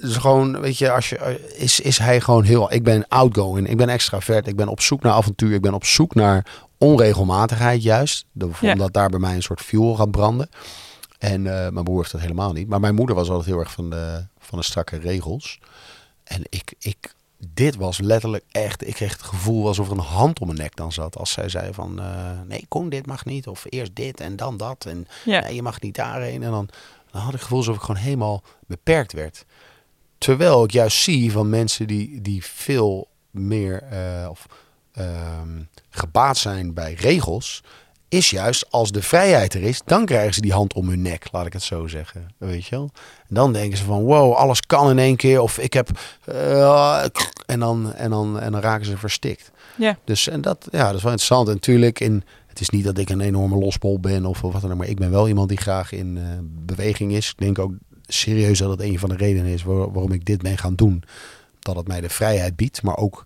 is gewoon, weet je, als je, is, is hij gewoon heel... Ik ben outgoing, ik ben extravert, ik ben op zoek naar avontuur. Ik ben op zoek naar onregelmatigheid juist. De- Ja. Omdat daar bij mij een soort fuel gaat branden. En eh, mijn broer heeft dat helemaal niet. Maar mijn moeder was altijd heel erg van de, van de strakke regels. En ik, ik, dit was letterlijk echt... Ik kreeg het gevoel alsof er een hand om mijn nek dan zat. Als zij zei van... eh, nee, kom, dit mag niet. Of eerst dit en dan dat. En ja. nee, je mag niet daarheen. En dan, dan had ik het gevoel alsof ik gewoon helemaal beperkt werd. Terwijl ik juist zie van mensen die, die veel meer eh, of, ehm, gebaat zijn bij regels. Is juist als de vrijheid er is, dan krijgen ze die hand om hun nek, laat ik het zo zeggen. Weet je wel? En dan denken ze van wow, alles kan in één keer. Of ik heb. eh, en, dan, en, dan, en dan raken ze verstikt. Ja. Dus en dat, ja, dat is wel interessant. En natuurlijk, in, het is niet dat ik een enorme lospol ben of wat dan ook, maar ik ben wel iemand die graag in eh, beweging is. Ik denk ook serieus dat het een van de redenen is waar- waarom ik dit ben gaan doen. Dat het mij de vrijheid biedt, maar ook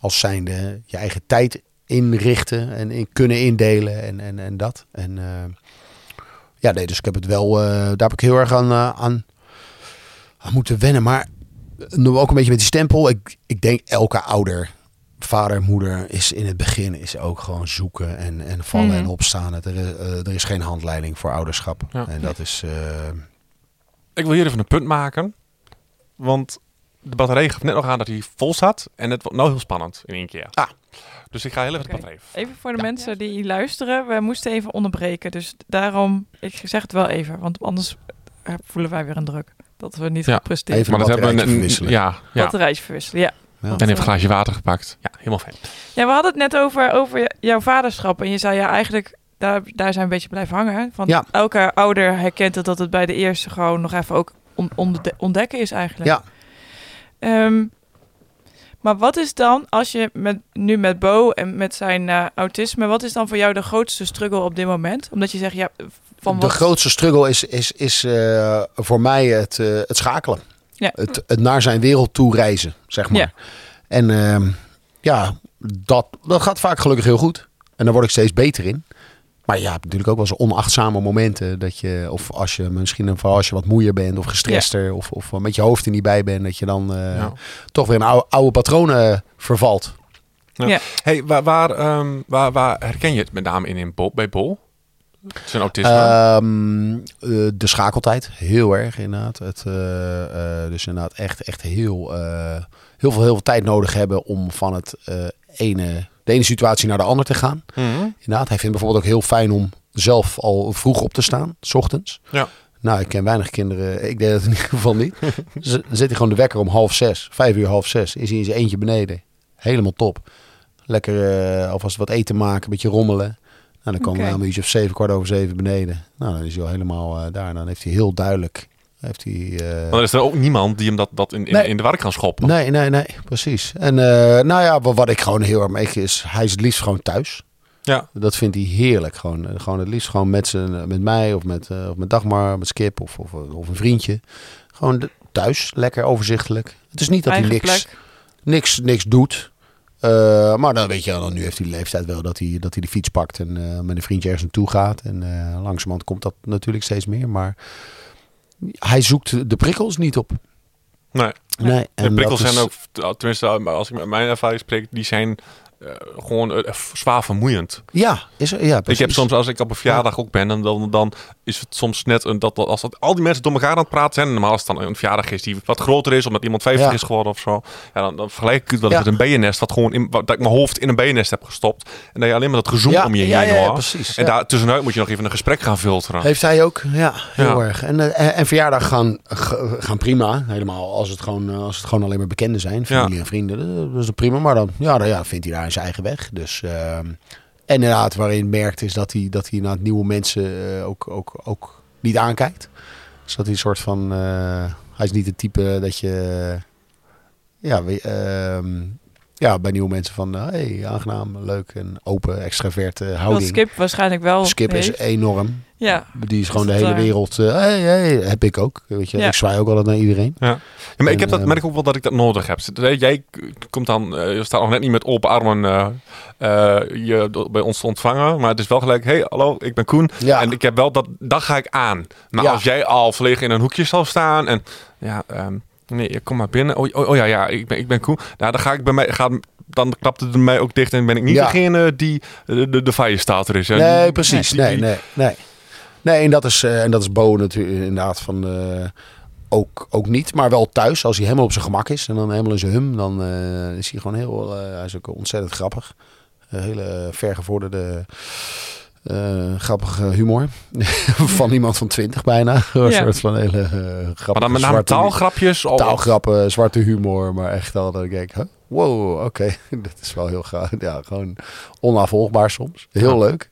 als zijnde je eigen tijd inrichten en in kunnen indelen en, en, en dat. En eh, ja, nee, dus ik heb het wel, eh, daar heb ik heel erg aan, eh, aan, aan moeten wennen. Maar ook een beetje met die stempel. Ik, ik denk elke ouder, vader, moeder, is in het begin is ook gewoon zoeken en, en vallen Mhm. en opstaan. Het, er, is, er is geen handleiding voor ouderschap. Ja. En dat is... eh, Ik wil hier even een punt maken. Want de batterij gaf net nog aan dat hij vol zat. En het wordt nou heel spannend in één keer. Ah. Dus ik ga heel even Oké. de batterij. Even voor de mensen die luisteren, we moesten even onderbreken. Dus daarom, ik zeg het wel even, want anders eh, voelen wij weer een druk. Dat we niet Ja, presteren. even- Maar dat hebben we batterijtje net. verwisselen. Ja, ja. Batterijtje verwisselen, ja. ja. En even een glaasje water gepakt. Ja, helemaal fijn. Ja, we hadden het net over, over jouw vaderschap. En je zei ja, eigenlijk, daar, daar zijn we een beetje blijven hangen. Van Ja. elke ouder herkent het dat het bij de eerste gewoon nog even ook on- ontde- ontdekken is eigenlijk. Ja. Ehm, maar wat is dan, als je met, nu met Bo en met zijn eh, autisme, wat is dan voor jou de grootste struggle op dit moment? Omdat je zegt, ja, van de wat... grootste struggle is, is, is eh, voor mij het, eh, het schakelen. Ja. Het, het naar zijn wereld toe reizen, zeg maar. Ja. En ehm, ja, dat, dat gaat vaak gelukkig heel goed. En daar word ik steeds beter in. Maar je hebt natuurlijk ook wel eens onachtzame momenten. Dat je, of als je misschien vooral als je wat moeier bent of gestrester. Of, of met je hoofd er niet bij bent. Dat je dan eh, Ja. toch weer in oude, oude patronen vervalt. Hey, waar, waar, ehm, waar, waar herken je het met name in, in Bol, bij Bol? Zijn autisme? Ehm, eh, de schakeltijd, heel erg inderdaad. Het, eh, eh, dus inderdaad echt, echt heel, eh, heel, veel, heel veel tijd nodig hebben om van het eh, ene, de ene situatie naar de andere te gaan. Mhm. Inderdaad, hij vindt bijvoorbeeld ook heel fijn om zelf al vroeg op te staan, s ochtends. Ja. Nou, ik ken weinig kinderen, ik deed het in ieder geval niet. Z- Dan zet hij gewoon de wekker om half zes, vijf uur half zes. Is hij in zijn eentje beneden. Helemaal top. Lekker eh, alvast wat eten maken, een beetje rommelen. Nou, dan komen we een uurtje of zeven, kwart over zeven beneden. Nou, dan is hij al helemaal eh, daar. Dan heeft hij heel duidelijk... Heeft hij, eh, Maar dan is er ook niemand die hem dat, dat in, in, Nee. in de war kan schoppen. Nee, nee, nee, precies. En eh, nou ja, wat, wat ik gewoon heel erg is, hij is het liefst gewoon thuis. Ja. Dat vindt hij heerlijk. Gewoon, eh, gewoon het liefst gewoon met, zijn, met mij of met, eh, of met Dagmar, met Skip of, of, of een vriendje. Gewoon de- thuis, lekker overzichtelijk. Het is niet dat Eigen hij niks, plek. niks, niks doet. Eh, maar dan weet je, dan nu heeft hij de leeftijd wel dat hij, dat hij de fiets pakt en eh, met een vriendje ergens naartoe gaat. En eh langzamerhand komt dat natuurlijk steeds meer. Maar hij zoekt de prikkels niet op. Nee. Nee, De prikkels zijn ook, tenminste als ik met mijn ervaring spreek, die zijn eh, gewoon eh, zwaar vermoeiend. Ja, is er, ja Ik precies. heb soms, als ik op een verjaardag ook ben, en dan, dan is het soms net een, dat, dat als dat, al die mensen door elkaar aan het praten zijn, en normaal als het dan een verjaardag is die wat groter is, omdat iemand 50 Ja. is geworden of zo, ja, dan, dan vergelijk ik het wel Ja. eens met een bijennest, wat gewoon in, wat, dat ik mijn hoofd in een bijennest heb gestopt, en dat je alleen maar dat gezoem om je heen hoort. precies. En daar tussenuit moet je nog even een gesprek gaan filteren. Heeft hij ook, ja, heel erg. En, eh, en, en verjaardag gaan, gaan prima, helemaal als het, gewoon, eh, als het gewoon alleen maar bekenden zijn, familie en vrienden, eh, dat is prima. Maar dan, ja, dan ja, vindt hij daar zijn eigen weg. Dus, ehm, en inderdaad, waarin merkt is dat hij, dat hij naar nieuwe mensen eh, ook, ook, ook niet aankijkt. Dus dat hij een soort van, eh, hij is niet het type dat je, ja, ehm, ja, bij nieuwe mensen van, eh, hey, aangenaam, leuk en open, extraverte houding. Skip waarschijnlijk wel Skip is enorm. Ja, Die is gewoon de hele wereld. eh, hey, hey, heb ik ook. Weet je, Ja. ik zwaai ook altijd naar iedereen. Ja, maar ik heb dat, eh, merk ook wel dat ik dat nodig heb. Jij komt dan, eh, je staat nog net niet met open armen eh, eh, je bij ons te ontvangen, maar het is wel gelijk, hey, hallo, ik ben Koen. Ja. En ik heb wel dat, dat ga ik aan. Maar Ja. als jij al verlegen in een hoekje zal staan en ja, ehm, nee, kom maar binnen. Oh, oh, oh ja, ja, ik ben, ik ben Koen. Nou, dan ga ik bij mij, gaat, dan klapt het bij mij ook dicht en ben ik niet Ja. degene die de, de, de feierstater is. hè. Nee, precies. Die- Nee, die- nee, nee. Nee, en dat is, eh, en dat is Bo natuurlijk inderdaad van... eh, ook, ook niet, maar wel thuis. Als hij helemaal op zijn gemak is en dan helemaal in zijn hum... dan eh, is hij gewoon heel... eh, hij is ook ontzettend grappig. Een hele vergevorderde... eh grappige humor. van iemand van 20 bijna. Een soort van hele eh grappige Maar dan met name zwarte- taalgrapjes. Of, taalgrappen, zwarte humor, maar echt al dat ik denk, huh? wow, oké, dat is wel heel gaaf. Ja, gewoon onafvolgbaar soms. Heel Ja. leuk.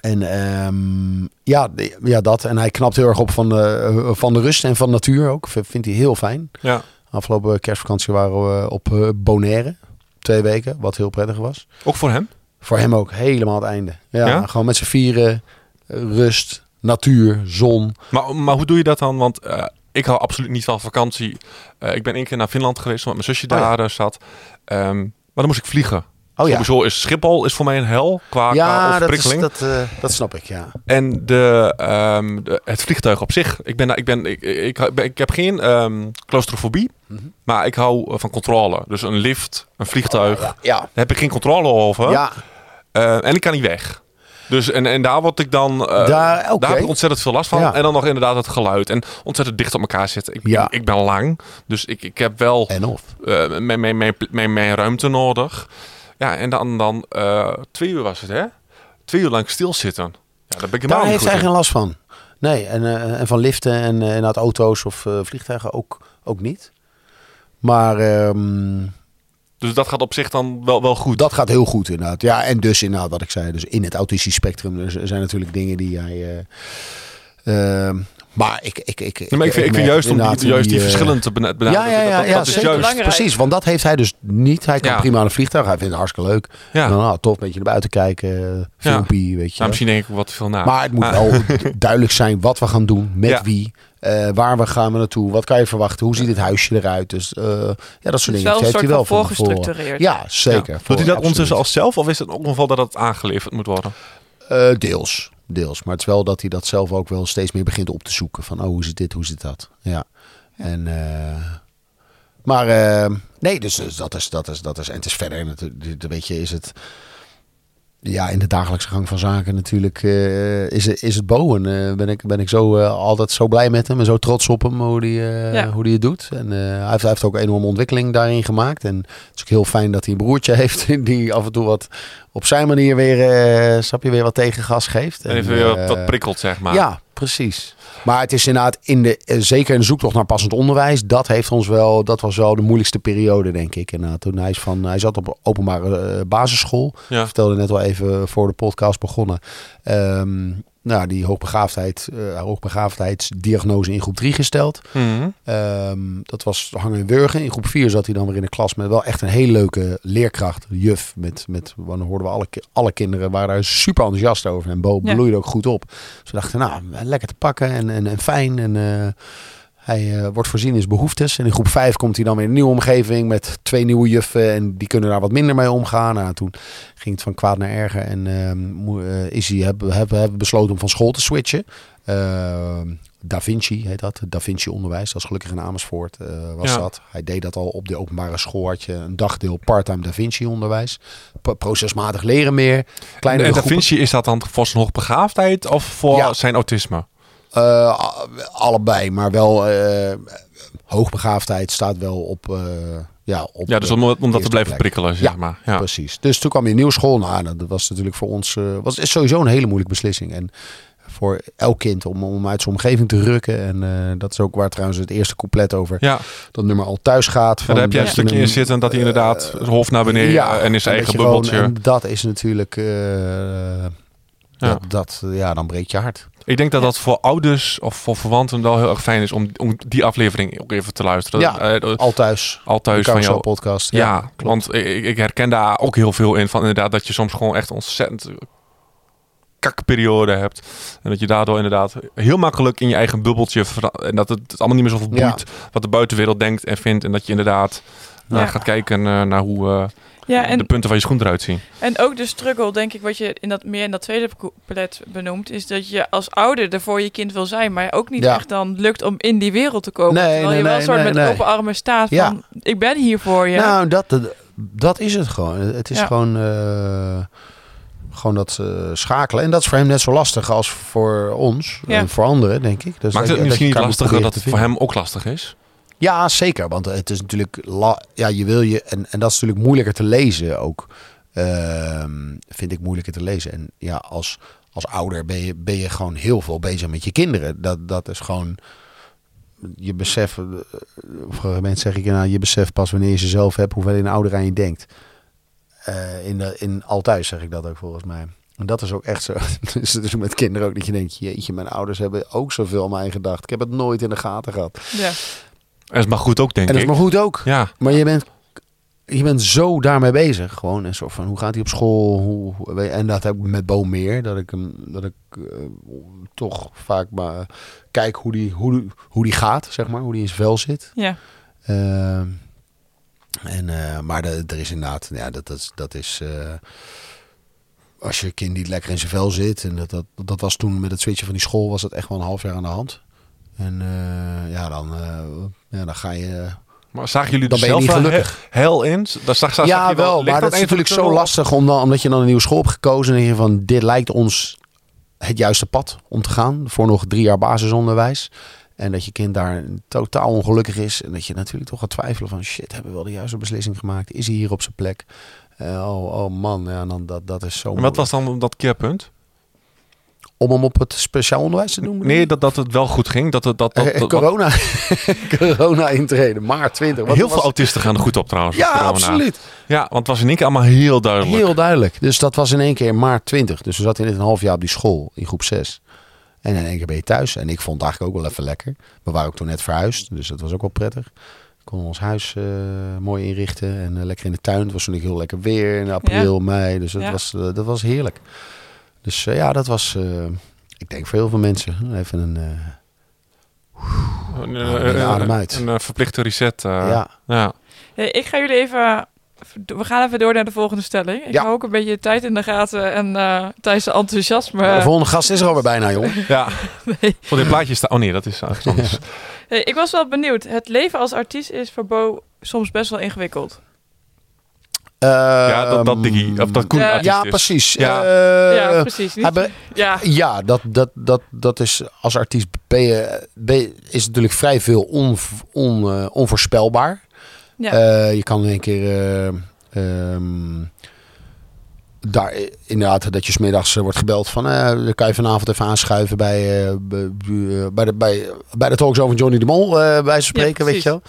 En ehm, ja, de- ja, dat. En hij knapt heel erg op van de, van de rust en van natuur ook. Vindt hij heel fijn. ja. Afgelopen kerstvakantie waren we op eh, Bonaire. Twee weken, wat heel prettig was. Ook voor hem? Voor hem ook helemaal het einde. Ja, Ja? gewoon met z'n vieren. Rust, natuur, zon. Maar, maar hoe doe je dat dan? Want eh, ik hou absoluut niet van vakantie. Eh, ik ben één keer naar Finland geweest, omdat mijn zusje Oh daar eh, zat. Ehm, maar dan moest ik vliegen. Oh ja, Sowieso is Schiphol is voor mij een hel qua, qua ja dat, is, dat, dat snap ik, ja. En de, ehm, de, het vliegtuig op zich. Ik, ben, ik, ben, ik, ik, ik, ik heb geen ehm claustrofobie, Mhm. maar ik hou van controle. Dus een lift, een vliegtuig, Oh, ja, ja. daar heb ik geen controle over. Ja, Eh, en ik kan niet weg. Dus en, en daar word ik dan. eh, Daar- daar heb ik ontzettend veel last van. Ja. En dan nog inderdaad het geluid. En ontzettend dicht op elkaar zitten. Ik, Ja. ik ben lang. Dus ik, ik heb wel en of. eh, mijn, mijn, mijn, mijn, mijn ruimte nodig. Ja, en dan, dan twee uur was het, hè? Twee uur lang stilzitten. Ja, daar ben ik helemaal Daar heeft hij geen last van. Nee, en, en van liften en uh, inderdaad auto's of vliegtuigen ook, ook niet. Maar ehm, Dus dat gaat op zich dan wel, wel goed. dat gaat heel goed inderdaad. Ja, en dus inderdaad wat ik zei. Dus in het autistisch spectrum er zijn natuurlijk dingen die hij... eh, ehm, maar ik, ik, ik, Nee, maar ik, vind, ik vind merk juist om die, juist die eh, verschillen te bena- benaderen. Ja, ja, ja, dat, ja dat is zeker. juist. Belangrijk. Precies, want dat heeft hij dus niet. Hij kan prima aan een vliegtuig. Hij vindt het hartstikke leuk. Ja. Dan, nou, tof, een beetje naar buiten kijken. Filmpje, weet je. Nou, misschien denk ik wat veel na. Maar het moet Ah. wel duidelijk zijn wat we gaan doen, met Ja. wie, eh, waar we gaan we naartoe, wat kan je verwachten, hoe ziet het huisje eruit. Dus eh, ja, dat soort dingen wel een heeft hij wel van van tevoren. voorgestructureerd. Ja, zeker. Ja. Voor- Doet hij dat absoluut. ondertussen als zelf? Of is het ook nog wel dat het aangeleverd moet worden? Eh, deels, deels. Maar het is wel dat hij dat zelf ook wel steeds meer begint op te zoeken. Van, oh, hoe zit dit, hoe zit dat? Ja. En, eh, maar eh, nee, dus, dus dat, is, dat, is, dat is. En het is verder natuurlijk, weet je, is het. Ja, in de dagelijkse gang van zaken natuurlijk eh, is, het- is het Bo. En eh, ben, ik, ben ik zo eh, altijd zo blij met hem en zo trots op hem hoe die, eh, Ja. hoe die het doet. En eh, hij, heeft, hij heeft ook een enorme ontwikkeling daarin gemaakt. En het is ook heel fijn dat hij een broertje heeft die af en toe wat op zijn manier weer, eh snap je, weer wat tegengas geeft. En even En, weer eh, wat prikkelt, zeg maar. ja, precies. Maar het is inderdaad in de, eh, zeker in de zoektocht naar passend onderwijs. Dat heeft ons wel, dat was wel de moeilijkste periode, denk ik. En toen hij is van, hij zat op een openbare eh, basisschool. Ja. Ik vertelde net al even voor de podcast begonnen. Ehm, nou, die hoogbegaafdheid, eh hoogbegaafdheidsdiagnose in groep 3 gesteld. Mhm. Ehm, dat was hangen en wurgen. In groep 4 zat hij dan weer in de klas met wel echt een hele leuke leerkracht, juf. Met, met, dan hoorden we alle, alle kinderen waren daar super enthousiast over. En Bo Ja. bloeide ook goed op. Dus we dachten, nou, lekker te pakken en, en, en fijn. En eh, hij eh, wordt voorzien in zijn behoeftes. En in groep 5 komt hij dan weer in een nieuwe omgeving met twee nieuwe juffen. En die kunnen daar wat minder mee omgaan. Nou, toen ging het van kwaad naar erger. En ehm, eh, is hij, hebben, hebben, hebben besloten om van school te switchen. Ehm, Da Vinci heet dat. Da Vinci onderwijs. Dat is gelukkig in Amersfoort eh, was Ja. dat. Hij deed dat al op de openbare school. Had je een dagdeel part-time Da Vinci onderwijs. P- procesmatig leren meer. Kleine En Da groepen. Vinci, is dat dan voor zijn hoogbegaafdheid of voor Ja. zijn autisme? Eh, allebei, maar wel eh, hoogbegaafdheid staat wel op. eh, ja, op Ja, dus om, om dat te blijven plek. prikkelen, zeg Ja, maar. Ja. Precies. Dus toen kwam je een nieuwe school. Nou, dat was natuurlijk voor ons was is sowieso een hele moeilijke beslissing. En voor elk kind om, om uit zijn omgeving te rukken. En dat is ook waar trouwens het eerste couplet over Ja, dat nummer al thuis gaat. en Van daar heb jij een stukje in zitten dat hij inderdaad het hoofd naar beneden ja, en dat eigen je gewoon- bubbeltje. en dat is natuurlijk. Ja. dat, dat, ja, dan breekt je hart. Ik denk dat dat voor ouders of voor verwanten wel heel erg fijn is om, om die aflevering ook even te luisteren. Ja, Eh, eh, Al thuis. al thuis van Carousel jou. podcast. Ja, want ik, ik herken daar ook heel veel in. Van inderdaad dat je soms gewoon echt ontzettend kakperiode hebt. En dat je daardoor inderdaad heel makkelijk in je eigen bubbeltje... En dat het, het allemaal niet meer zoveel Ja. boeit wat de buitenwereld denkt en vindt. En dat je inderdaad Ja. gaat kijken eh, naar hoe eh, Ja, de en, punten van je schoen eruit zien. en ook de struggle, denk ik, wat je in dat, meer in dat tweede couplet benoemt, is dat je als ouder er voor je kind wil zijn, maar ook niet Ja. echt dan lukt om in die wereld te komen. Nee, terwijl nee, je wel nee, een soort nee, met nee. open armen staat Ja. van, ik ben hier voor je. Nou, dat, dat, dat is het gewoon. Het is Ja. gewoon, eh, gewoon dat eh, schakelen. En dat is voor hem net zo lastig als voor ons. Ja. En voor anderen, denk ik. Dus Maakt dat het je- misschien niet dat lastiger dat het voor hem ook lastig is? Ja, zeker. Want het is natuurlijk... Ja, je wil je... En, en dat is natuurlijk moeilijker te lezen ook. Ehm, vind ik moeilijker te lezen. En ja, als, als ouder ben je, ben je gewoon heel veel bezig met je kinderen. Dat, dat is gewoon... Je beseft... eh, Op een moment zeg ik... Nou, je beseft pas wanneer je ze zelf hebt... hoeveel in ouder aan je denkt. Eh, in, de, in Althuis zeg ik dat ook volgens mij. En dat is ook echt zo. Dus het is met kinderen ook dat je denkt... Jeetje, mijn ouders hebben ook zoveel aan mij gedacht. Ik heb het nooit in de gaten gehad. Ja. En dat is maar goed ook, denk En dat is ik. maar goed ook. Ja, Maar je bent, je bent zo daarmee bezig. Gewoon en zo van hoe gaat hij op school? Hoe, hoe- en dat heb ik met Bo meer. Dat ik hem dat ik eh, toch vaak maar kijk hoe die, hoe, die- hoe die gaat, zeg maar, hoe die in zijn vel zit. Ja. Ehm, en, eh, maar de, er is inderdaad, ja, dat, dat, is- dat is. eh, als je kind niet lekker in zijn vel zit. En dat, dat, dat was toen met het switchen van die school, was dat echt wel een half jaar aan de hand. En eh, ja, dan, eh, ja, dan ga je. maar zagen jullie er Dan ben je zelf gelukkig. he- hel in? Dat zag, zag ja, je wel, maar dat is natuurlijk zo lastig om dan, omdat je dan een nieuwe school hebt gekozen. En je van, dit lijkt ons het juiste pad om te gaan. Voor nog drie jaar basisonderwijs. En dat je kind daar totaal ongelukkig is. En dat je natuurlijk toch gaat twijfelen van, shit, hebben we wel de juiste beslissing gemaakt? Is hij hier op zijn plek? Eh, oh, oh man, ja, dan, dat, dat is zo En wat was dan dat keerpunt? Om hem op het speciaal onderwijs te doen? Nee, dat, dat het wel goed ging. Dat, het- dat, dat, Eh, dat- corona. corona intreden, maart 20. Wat heel was- veel autisten gaan er goed op trouwens. Ja, absoluut. Ja, want het was in één keer allemaal heel duidelijk. Heel duidelijk. Dus dat was in één keer maart 20. Dus we zaten in een half jaar op die school in groep 6. En in één keer ben je thuis. En ik vond het eigenlijk ook wel even lekker. We waren ook toen net verhuisd. Dus dat was ook wel prettig. Konden ons huis eh, mooi inrichten. En eh, lekker in de tuin. Het was toen ook heel lekker weer in april, mei. Dus dat, Ja. was, dat was heerlijk. Dus eh, ja, dat was... eh, ik denk voor heel veel mensen even een... eh, Een, Ja, eh, een adem uit. Een verplichte reset. eh, ja. ja. Hey, ik ga jullie even... We gaan even door naar de volgende stelling. Ik Ja. hou ook een beetje tijd in de gaten en eh tijdens de enthousiasme. de volgende gast is er alweer bijna, joh. ja. Nee. Voor dit plaatje staat... Oh nee, dat is eigenlijk anders. Hey, ik was wel benieuwd. Het leven als artiest is voor Bo soms best wel ingewikkeld. Ja, dat, dat Diggy. Of dat Koen Ja. artiest Ja, precies. Ja. Eh, ja, precies. Niet, be- ja, Ja, dat, dat, dat, dat is als artiest ben je, ben je- is natuurlijk vrij veel on, on, eh, onvoorspelbaar. ja. Eh, je kan in één keer eh, ehm, daar eh, inderdaad dat je smiddags eh, wordt gebeld van eh dan kan je vanavond even aanschuiven bij, eh, bij, bij, de, bij, bij de talkshow van Johnny de Mol eh bij ze spreken, weet je wel.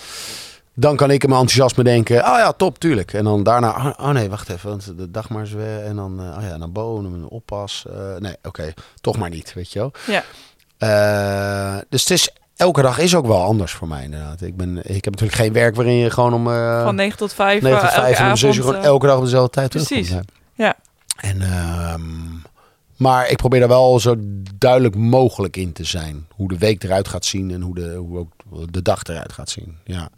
Dan kan ik in mijn enthousiasme denken, oh ja, top, tuurlijk. En dan daarna, oh, oh nee, wacht even, want de dag maar weer. En dan, oh ja, naar boven, een oppas. Eh, nee, oké, toch maar niet, weet je wel. Ja. Eh, dus het is, elke dag is ook wel anders voor mij inderdaad. Ik, ben, ik heb natuurlijk geen werk waarin je gewoon om... eh, van 9 tot 5. 9 tot eh, 5 elke en om 6 uur avond, gewoon elke dag op dezelfde tijd precies. terugkomt. Ja. En, ehm, maar ik probeer daar wel zo duidelijk mogelijk in te zijn. Hoe de week eruit gaat zien en hoe, de, hoe ook de dag eruit gaat zien. Ja.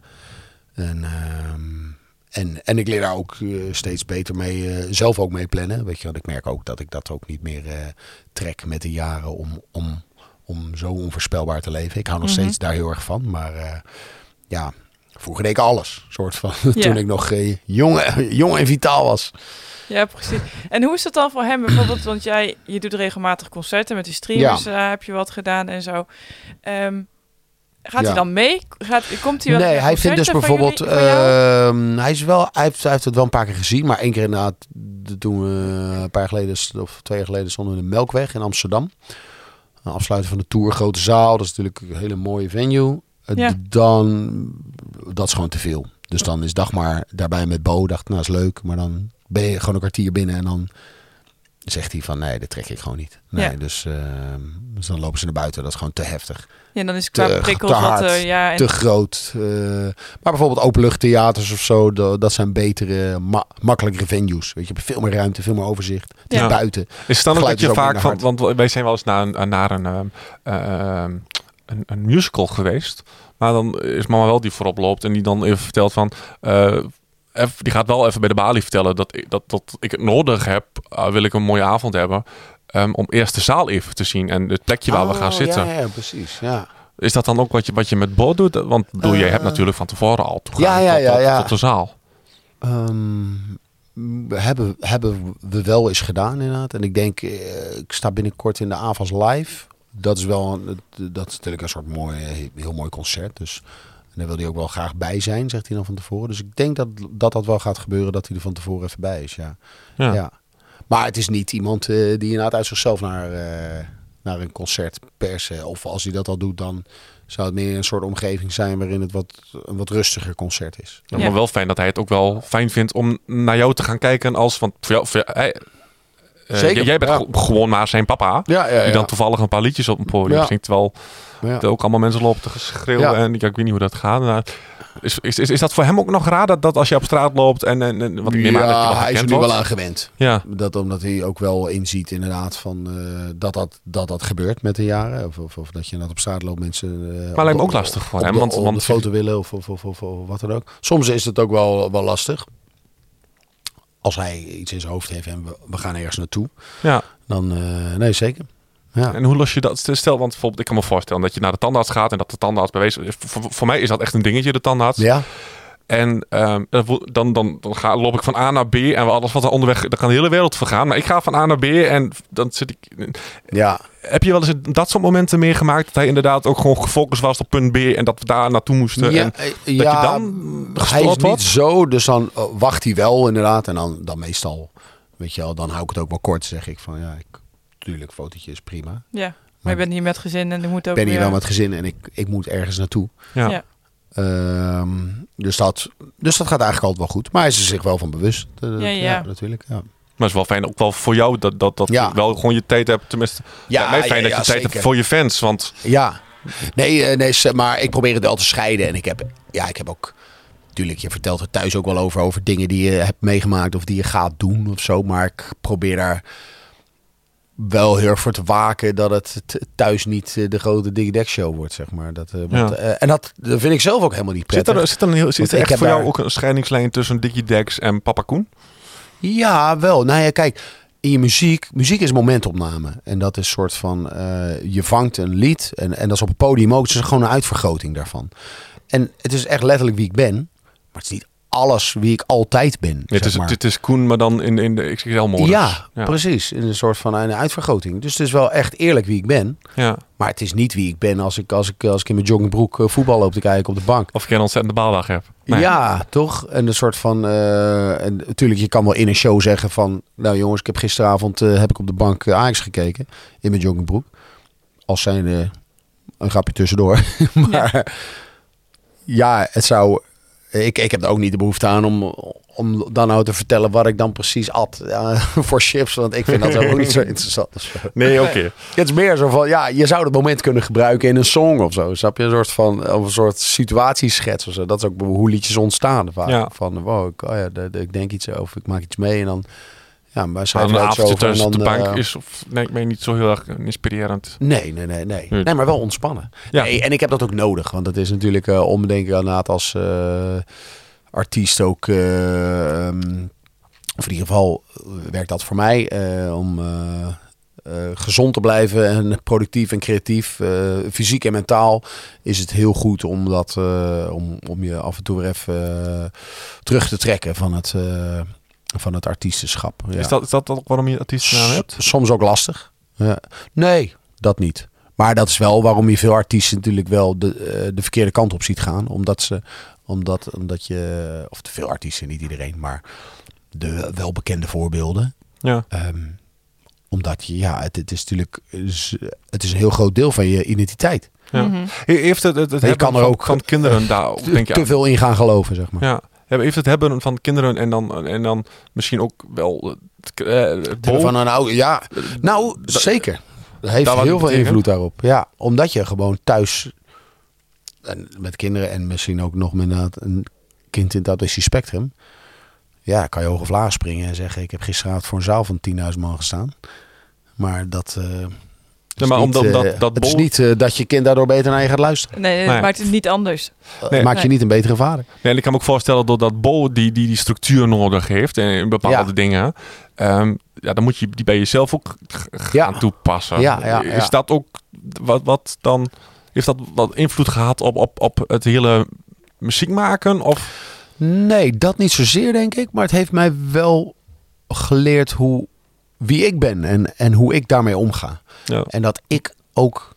En, ehm, en, en ik leer daar ook eh, steeds beter mee, eh, zelf ook mee plannen. Weet je, want ik merk ook dat ik dat ook niet meer eh, trek met de jaren om, om, om zo onvoorspelbaar te leven. Ik hou nog Mhm. steeds daar heel erg van. Maar ja, vroeger deed ik alles. Soort van, Ja. toen ik nog eh, jong, jong en vitaal was. Ja, precies. En hoe is dat dan voor hem bijvoorbeeld? Want jij je doet regelmatig concerten met die streamers. eh, heb je wat gedaan en zo. Ehm, gaat Ja. hij dan mee? Gaat, komt hij wel Nee, hij vindt dus bijvoorbeeld. jullie- ehm, hij, is wel, hij, heeft, hij heeft het wel een paar keer gezien. Maar één keer inderdaad. de- Toen we een paar jaar geleden. of twee jaar geleden. stonden we in de Melkweg in Amsterdam. Een afsluiten van de tour. Grote zaal. Dat is natuurlijk een hele mooie venue. Ja. Dan. Dat is gewoon te veel. Dus dan is Dagmar daarbij met Bo. Dacht, nou is leuk. Maar dan ben je gewoon een kwartier binnen. En dan zegt hij van nee, dat trek ik gewoon niet. Nee, Ja. dus, ehm, dus dan lopen ze naar buiten. Dat is gewoon te heftig Ja, dan is het qua te- prikkels te wat... hard, eh, ja, en, te groot. eh, maar bijvoorbeeld openluchttheaters of zo, dat, dat zijn betere, ma makkelijkere venues. Weet je, je hebt veel meer ruimte, veel meer overzicht. Het is Ja. buiten. Is het dan ook dat je vaak van, want wij zijn wel eens naar een, naar een, ehm, ehm, een, een musical geweest, maar dan is mama wel die voorop loopt en die dan even vertelt van, eh, die gaat wel even bij de balie vertellen dat ik, dat, dat ik het nodig heb, uh, wil ik een mooie avond hebben, ehm, om eerst de zaal even te zien en het plekje waar we gaan Oh, zitten. Ja, ja, precies. Ja. Is dat dan ook wat je, wat je met Bo doet? Want bedoel, jij Eh, hebt natuurlijk van tevoren al toegang ja, ja, tot, ja, tot- ja. tot de zaal. We hebben, hebben we wel eens gedaan inderdaad. En ik denk, eh, ik sta binnenkort in de AVAS Live. Dat is wel een, dat is natuurlijk een soort mooi, heel mooi concert. Dus daar wil hij ook wel graag bij zijn, zegt hij dan van tevoren. Dus ik denk dat dat, dat wel gaat gebeuren, dat hij er van tevoren even bij is. Ja. Ja. Ja. Maar het is niet iemand eh, die inderdaad uit zichzelf naar, eh, naar een concert persen. Of als hij dat al doet, dan zou het meer een soort omgeving zijn waarin het wat, een wat rustiger concert is. Ja, Ja. Maar wel fijn dat hij het ook wel fijn vindt om naar jou te gaan kijken als... Want voor jou, voor jou- hij, eh, Zeker, jij bent ja. gewoon maar zijn papa. Ja, ja, Die dan toevallig een paar liedjes op een podium Ja. zingt. Terwijl ja. ook allemaal mensen lopen te schreeuwen. Ja. En ja, ik weet niet hoe dat gaat. Maar is, is, is, is dat voor hem ook nog raar dat, dat als je op straat loopt en... en, en wat ik neem aan dat je hij is er nu wordt? wel aan gewend. Ja, Dat omdat hij ook wel inziet inderdaad van eh, dat, dat, dat dat gebeurt met de jaren. Of, of, of dat je inderdaad op straat loopt mensen... eh, lijkt me ook lastig voor op hem, de- want- op want- de foto willen of, of, of, of, wat dan ook. Soms is het ook wel, wel lastig. Als hij iets in zijn hoofd heeft en we, we gaan ergens naartoe. ja. Dan, eh, nee zeker. Ja. En hoe los je dat? Stel, want bijvoorbeeld, ik kan me voorstellen dat je naar de tandarts gaat en dat de tandarts bewezen is. Voor, voor mij is dat echt een dingetje, de tandarts. ja. En ehm, dan, dan, dan ga, loop ik van A naar B en alles wat er onderweg, dan kan de hele wereld vergaan. Maar ik ga van A naar B en dan zit ik. ja. Heb je wel eens dat soort momenten meegemaakt dat hij inderdaad ook gewoon gefocust was op punt B en dat we daar naartoe moesten? Ja, en eh, dat ja, je dan hij is niet wordt? zo, dus dan eh, wacht hij wel inderdaad. En dan, dan meestal, weet je wel, dan hou ik het ook wel kort. zeg ik van ja, ik, tuurlijk, fotootje is prima. ja. Maar je bent hier met gezin en je moet ook Ik ben hier wel met gezin en ik, ik moet ergens naartoe. Ja. Ja. Ehm, dus, dat, dus dat gaat eigenlijk altijd wel goed. Maar hij is er zich wel van bewust. eh, Ja, ja. natuurlijk. Ja, Maar het is wel fijn, ook wel voor jou, dat, dat, dat Ja. je wel gewoon je tijd hebt. Tenminste, ja, mij fijn dat je tijd hebt voor je fans. Want Ja, nee, eh, nee, maar ik probeer het wel te scheiden. En ik heb, ja, ik heb ook, natuurlijk, je vertelt er thuis ook wel over, over dingen die je hebt meegemaakt of die je gaat doen of zo. Maar ik probeer daar wel heel erg voor te waken dat het thuis niet eh, de grote Dick show wordt, zeg maar. Dat, eh, want, Ja. eh, en dat, dat vind ik zelf ook helemaal niet zit prettig. er, zit er, een heel, zit er echt voor jou daar- ook een scheidingslijn tussen Dickie Dex en Papa Koen? Ja, wel. Nou ja, kijk, in je muziek, muziek is momentopname. En dat is soort van, je vangt een lied en, en dat is op het podium ook. Het is gewoon een uitvergroting daarvan. En het is echt letterlijk wie ik ben, maar het is niet alles wie ik altijd ben. het, is, maar. het is Koen, maar dan in, in de XXL-modus. ja, precies. In een soort van een uitvergroting. Dus het is wel echt eerlijk wie ik ben. ja. Maar het is niet wie ik ben als ik, als ik, als ik in mijn joggingbroek eh, voetbal loop te kijken op de bank. Of ik een ontzettende baaldag heb. Nee. Ja, toch? En een soort van. eh, en natuurlijk, je kan wel in een show zeggen van. Nou jongens, ik heb gisteravond eh, heb ik op de bank uh, Ajax gekeken. In mijn joggingbroek. Als zijn een grapje tussendoor. maar ja. het zou. Ik, ik heb er ook niet de behoefte aan om, om dan nou te vertellen wat ik dan precies at eh, voor chips. Want ik vind dat ook niet zo interessant. Nee, oké. Het is meer zo van, ja, je zou het moment kunnen gebruiken in een song of zo. Snap je? Een soort van, of een soort situatieschets of zo. Dat is ook hoe liedjes ontstaan vaak. Ja. Van, wow, ik, oh ja, ik denk iets over, ik maak iets mee en dan, ja, maar schrijven een avondje thuis op de bank eh, is, of, nee, ik meen niet zo heel erg inspirerend. Nee, nee, nee, nee. Nee. Maar wel ontspannen. Ja. Nee, en ik heb dat ook nodig, want dat is natuurlijk eh om denk ik inderdaad als eh, artiest ook, eh, ehm, of in ieder geval eh, werkt dat voor mij eh, om, eh, eh, gezond te blijven en productief en creatief, eh, fysiek en mentaal, is het heel goed om, dat, eh, om, om je af en toe weer even eh, terug te trekken van het, eh, van het artiestenschap. Ja. Is, dat, is dat ook waarom je artiestennaam hebt? S- Soms ook lastig. Ja. Nee, dat niet. Maar dat is wel waarom je veel artiesten natuurlijk wel de, eh, de verkeerde kant op ziet gaan. Omdat ze, omdat, omdat je, of te veel artiesten, niet iedereen, maar de welbekende voorbeelden. Ja. Ehm, omdat je, ja, het, het is natuurlijk, het is een heel groot deel van je identiteit. Ja. Mhm. Heeft het, het, het Je hebben kan er van, ook- van kinderen daar, Te, te veel in gaan geloven, zeg maar. Ja. Heeft het hebben van kinderen en dan, en dan misschien ook wel het, eh, Van een oude, ja, nou, zeker. Dat heeft heel veel invloed daarop. Ja, omdat je gewoon thuis en met kinderen en misschien ook nog met een- kind in het autistische spectrum. Ja, kan je hoog of laag springen en zeggen: Ik heb gisteravond voor een zaal van 10.000 man gestaan. Maar dat. eh, maar niet, omdat- eh, dat- dat het is bol- niet eh, dat je kind daardoor beter naar je gaat luisteren. Nee, het Nee. maakt het niet anders. Eh, Nee. maakt je niet een betere vader. Nee, en ik kan me ook voorstellen dat dat Bo die, die, die structuur nodig heeft en in bepaalde Ja. dingen. Ehm, ja, dan moet je die bij jezelf ook gaan Ja. toepassen. Ja, ja, Is ja. dat ook wat, wat dan? Heeft dat wat invloed gehad op, op, op het hele muziek maken? Of Nee, dat niet zozeer, denk ik. Maar het heeft mij wel geleerd hoe, wie ik ben en, en hoe ik daarmee omga. ja. En dat ik ook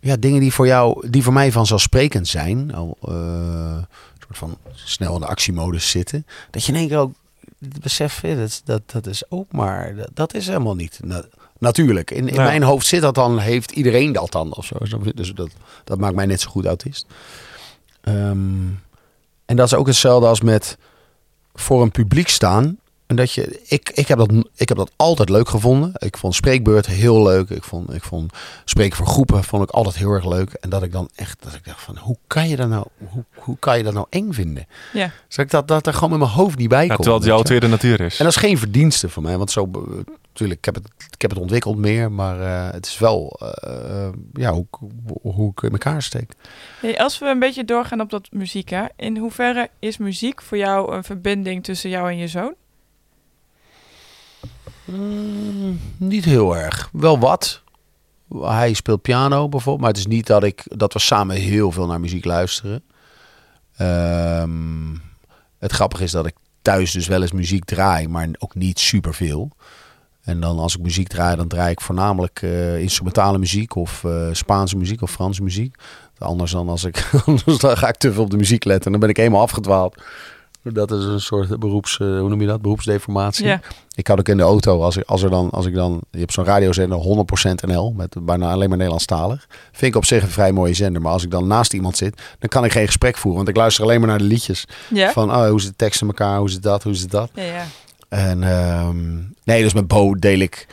ja, dingen die voor jou, die voor mij vanzelfsprekend zijn, al eh, een soort van snel in de actiemodus zitten, dat je in één keer ook het besef, hè, dat, dat, dat is ook maar, dat, dat is helemaal niet. na- natuurlijk. In, in Ja. mijn hoofd zit dat dan, heeft iedereen dat dan of zo. Dus dat, dat maakt mij net zo goed autist. Ehm, en dat is ook hetzelfde als met voor een publiek staan. En dat je, ik, ik, heb dat, ik heb dat altijd leuk gevonden. Ik vond spreekbeurt heel leuk. Ik vond, ik vond spreken voor groepen vond ik altijd heel erg leuk. En dat ik dan echt, dat ik dacht van, hoe kan je dat nou, hoe, hoe kan je dat nou eng vinden? Ja. Dus dat ik dat, dat er gewoon met mijn hoofd niet bij Ja, komt. terwijl het jouw tweede natuur is. En dat is geen verdienste voor mij, want zo, natuurlijk, ik heb het, ik heb het ontwikkeld meer, maar eh, het is wel, eh, eh, ja, hoe, ik- hoe ik in elkaar steek. Hey, als we een beetje doorgaan op dat muziek, hè. in hoeverre is muziek voor jou een verbinding tussen jou en je zoon? Mm, niet heel erg. Wel wat. Hij speelt piano bijvoorbeeld, maar het is niet dat ik dat we samen heel veel naar muziek luisteren. Ehm, het grappige is dat ik thuis dus wel eens muziek draai, maar ook niet superveel. En dan als ik muziek draai, dan draai ik voornamelijk eh, instrumentale muziek of eh, Spaanse muziek of Franse muziek. Anders dan als ik, dan ga ik te veel op de muziek letten en dan ben ik helemaal afgedwaald. Dat is een soort beroeps, eh, hoe noem je dat? Beroepsdeformatie. Ja. Ik had ook in de auto, als, ik, als, er dan, als ik dan, je hebt zo'n radiozender 100% NL, met bijna alleen maar Nederlandstalig. Vind ik op zich een vrij mooie zender. Maar als ik dan naast iemand zit, dan kan ik geen gesprek voeren. Want ik luister alleen maar naar de liedjes. Ja? Van, oh, hoe zit de tekst in elkaar, hoe zit dat, hoe zit dat. Ja, ja. En ehm, nee, dus met Bo deel ik,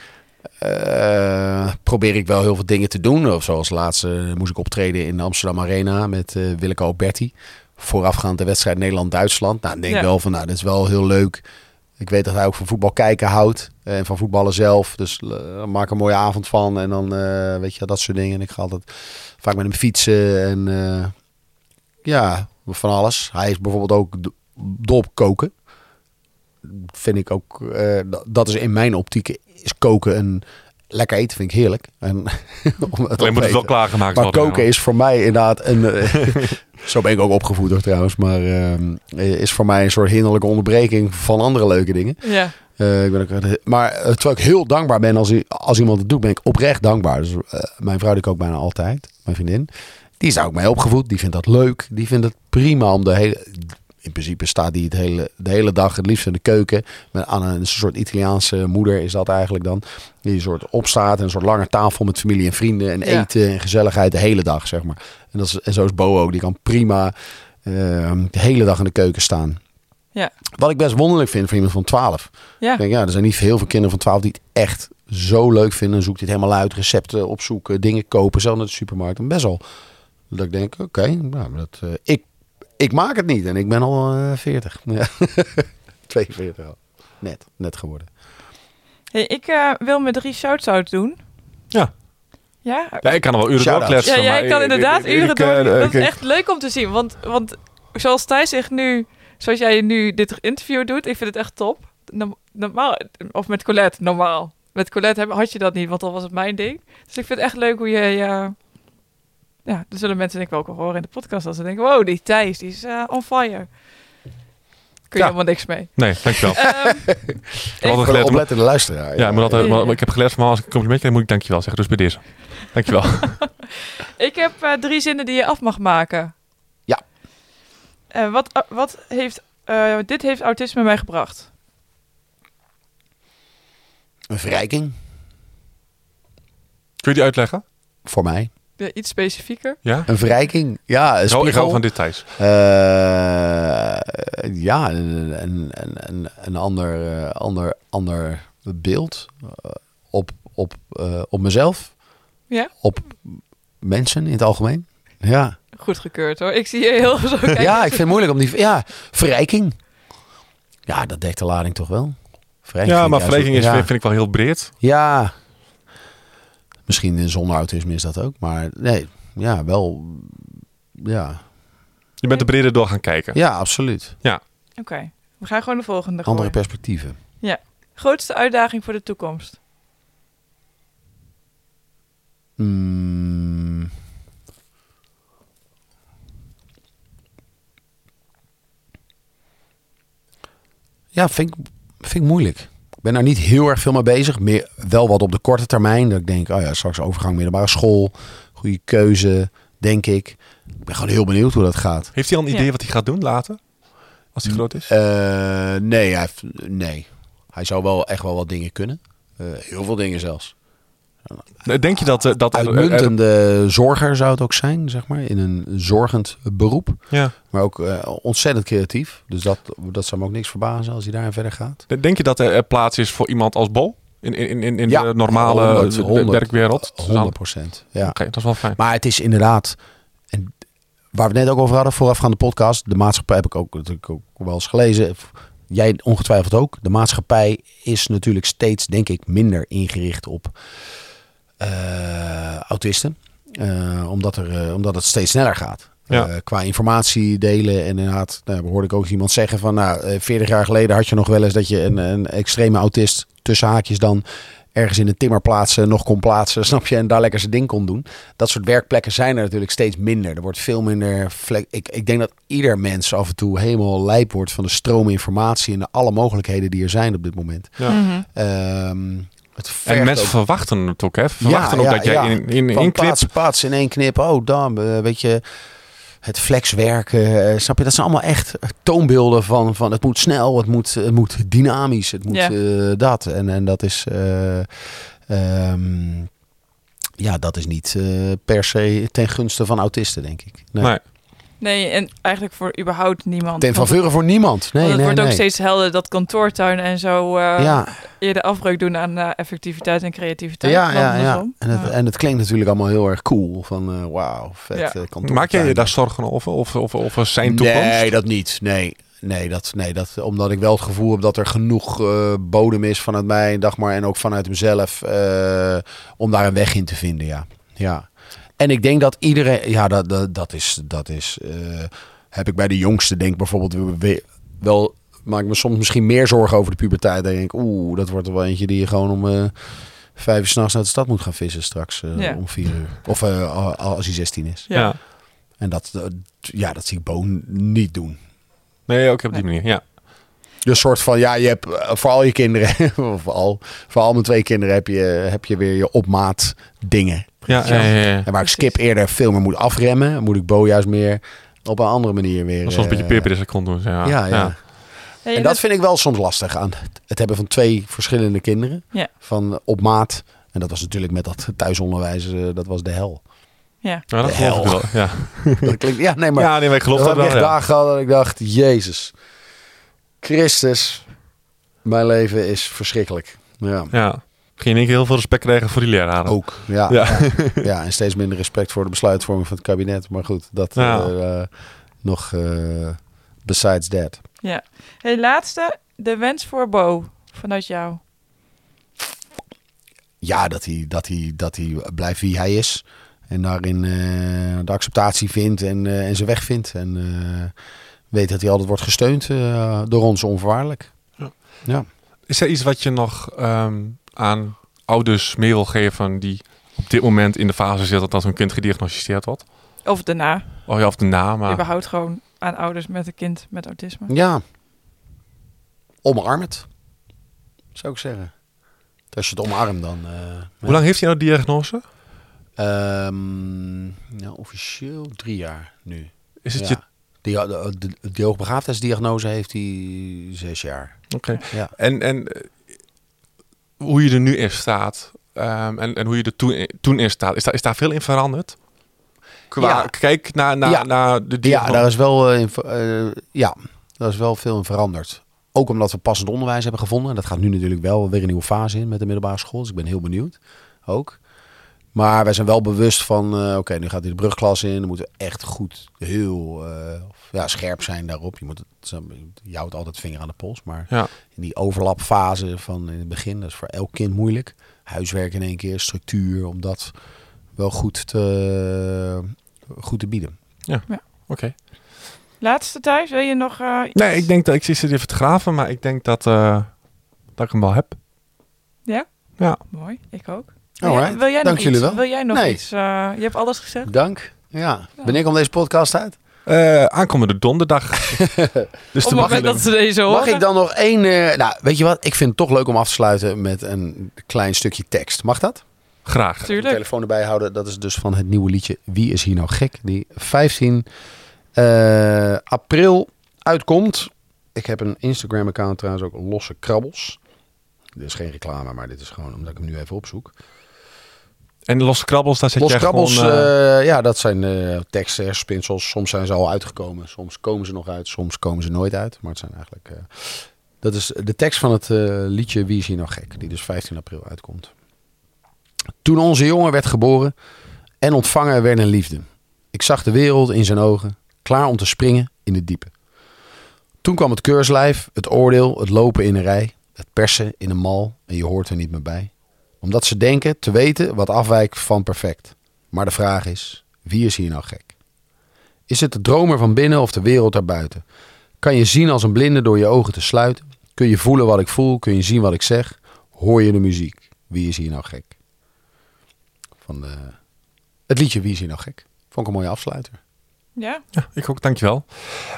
eh, probeer ik wel heel veel dingen te doen. Of zoals laatst eh, moest ik optreden in de Amsterdam Arena met eh Willeke Alberti. Voorafgaand de wedstrijd Nederland-Duitsland. Nou, denk ik Ja. wel van, nou, dit is wel heel leuk. Ik weet dat hij ook van voetbal kijken houdt. En van voetballen zelf. Dus eh, maak een mooie avond van. En dan, eh, weet je, dat soort dingen. En ik ga altijd vaak met hem fietsen. En eh, ja, van alles. Hij is bijvoorbeeld ook dol op koken. Vind ik ook, eh, dat- dat is in mijn optiek, is koken een lekker eten, vind ik heerlijk. En, om het Alleen moet het wel klaargemaakt Maar worden. koken is voor mij inderdaad een. eh, zo ben ik ook opgevoed hoor trouwens. Maar ehm, is voor mij een soort hinderlijke onderbreking van andere leuke dingen. ja. Eh, ik ben ook, maar eh, terwijl ik heel dankbaar ben als, als iemand het doet, ben ik oprecht dankbaar. Dus, eh, mijn vrouw, die ik ook bijna altijd, mijn vriendin, die is daar ook mee opgevoed. Die vindt dat leuk. Die vindt het prima om de hele. In principe staat die het hele, de hele dag het liefst in de keuken. Met aan een, soort Italiaanse moeder is dat eigenlijk dan. Die een soort opstaat en een soort lange tafel met familie en vrienden. En Ja. eten en gezelligheid de hele dag, zeg maar. En, dat is, en zo is Bo ook. Die kan prima eh, de hele dag in de keuken staan. Ja. Wat ik best wonderlijk vind voor iemand van 12. Ja. Ik denk, ja, er zijn niet heel veel kinderen van 12 die het echt zo leuk vinden. Zoek dit helemaal uit, recepten opzoeken, dingen kopen, zelf naar de supermarkt. En best wel dat ik denk, oké, nou, dat, eh, ik, ik maak het niet en ik ben al eh 40. Ja. 42 al. Net, net geworden. Hey, ik eh, wil me drie shout-outs doen. Ja. Ja? Ja, ik kan er wel uren Shout-outs. doorkletsen. Ja, jij maar kan ik- inderdaad ik- uren ik, door. eh, dat is echt leuk om te zien. Want, want zoals Thijs zich nu, zoals jij nu dit interview doet, ik vind het echt top. Norm- Normaal, of met Colette, normaal. met Colette heb, had je dat niet, want dan was het mijn ding. Dus ik vind het echt leuk hoe je... je ja, er zullen mensen denk ik wel ook horen in de podcast als ze denken... Wow, die Thijs, die is eh, on fire. Kun je Ja. helemaal niks mee. Nee, dankjewel. Ehm, Ik heb geleerd om- oplettende luisteraar. ja, Ja, ja, ja. ik heb geleerd van als ik een complimentje krijg, moet ik dankjewel zeggen. Dus bij deze. Dankjewel. ik heb eh, drie zinnen die je af mag maken. Ja. Eh, wat, wat heeft... eh, dit heeft autisme mij gebracht. Een verrijking Kun je die uitleggen? voor mij. Ja, iets specifieker. Ja? Een verrijking. Ja, een ik spiegel. hou van dit, Thijs. Eh, ja, een, een, een, een, ander, eh, ander, ander beeld eh, op, op, eh, op mezelf, Ja, op mensen in het algemeen. Ja, goedgekeurd hoor. Ik zie je heel zo kijken. ja ik vind het moeilijk om die... Ja, verrijking. Ja, dat dekt de lading toch wel. Verrijking Ja, maar verleging is, ja. vind ik wel heel breed. Ja, misschien zonder autisme is dat ook. Maar nee, ja, wel... Ja, Je bent er breder door gaan kijken. ja absoluut. Oké, we gaan gewoon de volgende Andere gooien. perspectieven. Grootste uitdaging voor de toekomst? Hmm. Ja, vind ik, vind ik moeilijk. Ik ben daar niet heel erg veel mee bezig. Meer, wel wat op de korte termijn. Dat ik denk, oh ja, straks overgang middelbare school. Goede keuze, denk ik. Ik ben gewoon heel benieuwd hoe dat gaat. Heeft hij al een idee Ja. wat hij gaat doen later? Als hij groot is? Eh, nee, hij, nee, hij zou wel echt wel wat dingen kunnen. Eh, heel veel dingen zelfs. Denk je dat... eh, dat Uitmuntende zorger zou het ook zijn, zeg maar. In een zorgend beroep. ja. Maar ook eh, ontzettend creatief. Dus dat, dat zou me ook niks verbazen als hij daarin verder gaat. Denk je dat er er plaats is voor iemand als Bo? In, in, in, in Ja, de normale 100, eh, 100. werkwereld? Dus dan- 100 procent. Ja. Dat is wel fijn. Maar het is inderdaad... En waar we het net ook over hadden, voorafgaande podcast. De maatschappij heb ik ook natuurlijk ook wel eens gelezen. Jij ongetwijfeld ook. De maatschappij is natuurlijk steeds, denk ik, minder ingericht op eh, autisten. Eh, omdat, er, eh, omdat het steeds sneller gaat. Ja. Eh, qua informatie delen. En inderdaad, nou, hoorde ik ook iemand zeggen van... Nou, eh, 40 jaar geleden had je nog wel eens dat je een, een extreme autist... tussen haakjes dan ergens in een timmerplaats eh, nog kon plaatsen, snap je? En daar lekker zijn ding kon doen. Dat soort werkplekken zijn er natuurlijk steeds minder. Er wordt veel minder... Ik, ik denk dat ieder mens af en toe helemaal lijp wordt... van de stroom informatie en de alle mogelijkheden die er zijn op dit moment. Ja. Mhm. Ehm, En mensen ook- verwachten het ook, hè? Verwachten ook ja, dat jij ja. in, in, in knip... pats, pats in één knip. Oh, dan, eh, weet je, het flexwerken. eh, snap je? Dat zijn allemaal echt toonbeelden van, van het moet snel, het moet, het moet dynamisch, het moet Ja. eh, dat. En, en dat is, eh, ehm, ja, dat is niet eh, per se ten gunste van autisten, denk ik. Nee. Nee. Nee, en eigenlijk voor überhaupt niemand. Ten faveur voor niemand. Nee, Want het nee, wordt ook steeds helder dat kantoortuin en zo eh, ja, eerder afbreuk doen aan eh, effectiviteit en creativiteit. ja, ja, ja. En, het, Ja. en het klinkt natuurlijk allemaal heel erg cool. Van eh, wauw, vet. Ja. kantoortuin. Maak jij je daar zorgen over? Of, of, of zijn toekomst? Nee, dat niet. Nee. Nee, dat, nee dat, omdat ik wel het gevoel heb dat er genoeg eh, bodem is vanuit mij, dag maar, en ook vanuit mezelf, eh, om daar een weg in te vinden, ja. ja. En ik denk dat iedereen, ja, dat, dat, dat is, dat is eh, heb ik bij de jongste, denk bijvoorbeeld, we- we- wel, maak ik me soms misschien meer zorgen over de puberteit. Dan denk ik, oeh, dat wordt er wel eentje die je gewoon om eh vijf uur s'nachts naar de stad moet gaan vissen straks, eh, Ja. om vier uur. Of eh, als hij 16 is. Ja. En dat, ja, dat zie ik Boon niet doen. Nee, ook op die manier, ja. Dus een soort van, ja, je hebt voor al je kinderen, voor al, voor al mijn twee kinderen heb je, heb je weer je opmaat dingen. Ja, ja, ja, ja. En waar ik. Skip eerder veel meer moet afremmen, moet ik Bo juist meer op een andere manier weer. Zoals een beetje eh, peper is kon doen. Ja, Ja, ja. En dat vind ik wel soms lastig aan het hebben van twee verschillende kinderen. Ja. Van op maat. En dat was natuurlijk met dat thuisonderwijs, eh, dat was de hel. ja. Ja, dat geloof ik wel. Ja, Dat klinkt, ja, nee, maar ja nee, maar ik geloof dat dat heb ik wel. Ja. dagen gehad dat ik dacht, Jezus, Christus, mijn leven is verschrikkelijk. Ja. ja. Ging in één keer heel veel respect krijgen voor die leraren. Ook, ja. Ja. Ja. ja, en steeds minder respect voor de besluitvorming van het kabinet. Maar goed, dat Ja. eh, eh, nog eh, besides that. ja. Hey, laatste, de wens voor Bo vanuit jou. Ja, dat hij, dat, hij, dat hij blijft wie hij is. En daarin eh, de acceptatie vindt en, eh, en zijn weg vindt. En eh, weet dat hij altijd wordt gesteund eh, door ons onvoorwaardelijk. Ja. Ja. Is er iets wat je nog ehm, aan ouders mee wil geven die op dit moment in de fase zitten dat hun kind gediagnosticeerd wordt? Of daarna. Oh ja, of de naam. Maar... Überhaupt gewoon aan ouders met een kind met autisme. Ja. Omarm het. Zou ik zeggen. Als je het omarmt dan... eh, Hoe lang heeft hij nou de diagnose? Ehm, nou, officieel drie jaar nu. Is het ja. je... Die, de, de, de hoogbegaafdheidsdiagnose heeft hij zes jaar. Oké. Ja. En, en eh, hoe je er nu in staat ehm, en, en hoe je er toen, toen in staat, is daar, is daar veel in veranderd? Qua, Ja. Kijk naar, naar, Ja. naar de Ja, daar is wel, eh, eh, ja, daar is wel veel in veranderd. Ook omdat we passend onderwijs hebben gevonden. Dat gaat nu natuurlijk wel weer een nieuwe fase in met de middelbare school. Dus ik ben heel benieuwd ook. Maar wij zijn wel bewust van, eh, oké, nu gaat hij de brugklas in. Dan moeten we echt goed, heel eh, ja, scherp zijn daarop. Je, moet het, je houdt altijd vinger aan de pols. Maar Ja. in die overlapfase van in het begin, dat is voor elk kind moeilijk. Huiswerk in één keer, structuur, om dat wel goed te, goed te bieden. Oké. Laatste thuis, wil je nog... eh, iets? Nee, ik denk dat ik zit hier even te graven, maar ik denk dat, eh, dat ik hem wel heb. Ja? Ja. Mooi, ik ook. Wil, jij, wil jij dank nog jullie iets? wel. Wil jij nog Nee. iets? eh, je hebt alles gezegd. Dank. Ja. Wanneer komt deze podcast uit? Eh, aankomende donderdag. dus Op het de moment dat ze deze horen. Mag ik dan nog één... eh, nou, weet je wat? Ik vind het toch leuk om af te sluiten met een klein stukje tekst. Mag dat? Graag. De Tuurlijk. telefoon erbij houden. Dat is dus van het nieuwe liedje Wie is hier nou gek? Die 15 eh, april uitkomt. Ik heb een Instagram account trouwens ook Losse Krabbels. Dit is geen reclame, maar dit is gewoon omdat ik hem nu even opzoek. En de losse krabbels, daar zet Losse jij Krabbels, gewoon... eh, eh, ja, dat zijn eh teksten, herspinsels. Soms zijn ze al uitgekomen. Soms komen ze nog uit. Soms komen ze nooit uit. Maar het zijn eigenlijk... dat is de tekst van het liedje Wie is hier nou gek? Die dus 15 april uitkomt. Toen onze jongen werd geboren en ontvangen werd een liefde. Ik zag de wereld in zijn ogen, klaar om te springen in het diepe. Toen kwam het keurslijf, het oordeel, het lopen in een rij, het persen in een mal en je hoort er niet meer bij. Omdat ze denken te weten wat afwijkt van perfect. Maar de vraag is, wie is hier nou gek? Is het de dromer van binnen of de wereld daarbuiten? Kan je zien als een blinde door je ogen te sluiten? Kun je voelen wat ik voel? Kun je zien wat ik zeg? Hoor je de muziek? Wie is hier nou gek? Van de, het liedje Wie is hier nou gek? Vond ik een mooie afsluiter. Ja? Ja, ik ook, dankjewel.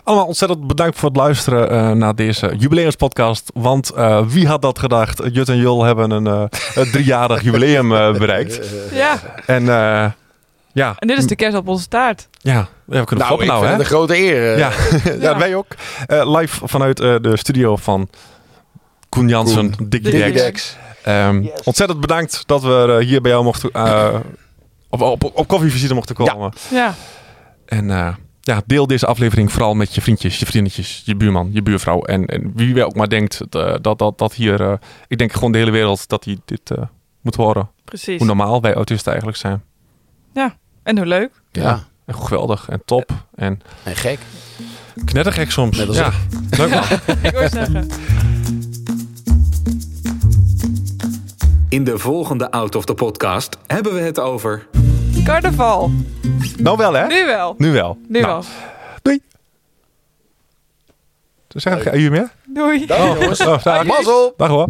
Allemaal ontzettend bedankt voor het luisteren eh, naar deze jubileumspodcast. Want eh, wie had dat gedacht? Jut en Jul hebben een, eh, een driejarig jubileum eh, bereikt. Ja. En eh, ja, En dit is de kerst op onze taart. ja, we kunnen Nou, nou, vind hè? het een grote eer. Ja, ja. wij ook. Eh, live vanuit eh, de studio van Koen Jansen. Dickie Dickie Dex. Ehm, Yes. Ontzettend bedankt dat we hier bij jou mochten... eh, op, op, op koffievisite mochten komen. Ja. En eh, ja, deel deze aflevering vooral met je vriendjes, je vriendinnetjes, je buurman, je buurvrouw. En, en wie wel ook maar denkt eh, dat, dat, dat hier... eh, ik denk gewoon de hele wereld dat die dit eh, moet horen. Precies. Hoe normaal wij autisten eigenlijk zijn. En hoe leuk. ja. En hoe geweldig en top. En En gek. knettergek soms. Net als ja, leuk man. ik wil zeggen. In de volgende Out of the Podcast hebben we het over... Carnaval. Nou wel hè? Nu wel. Nu wel. Nu Nou, wel. Doei. Zeg ik, je meer? Doei. Dag jongens. Oh, dag. Mazzel. Dag hoor.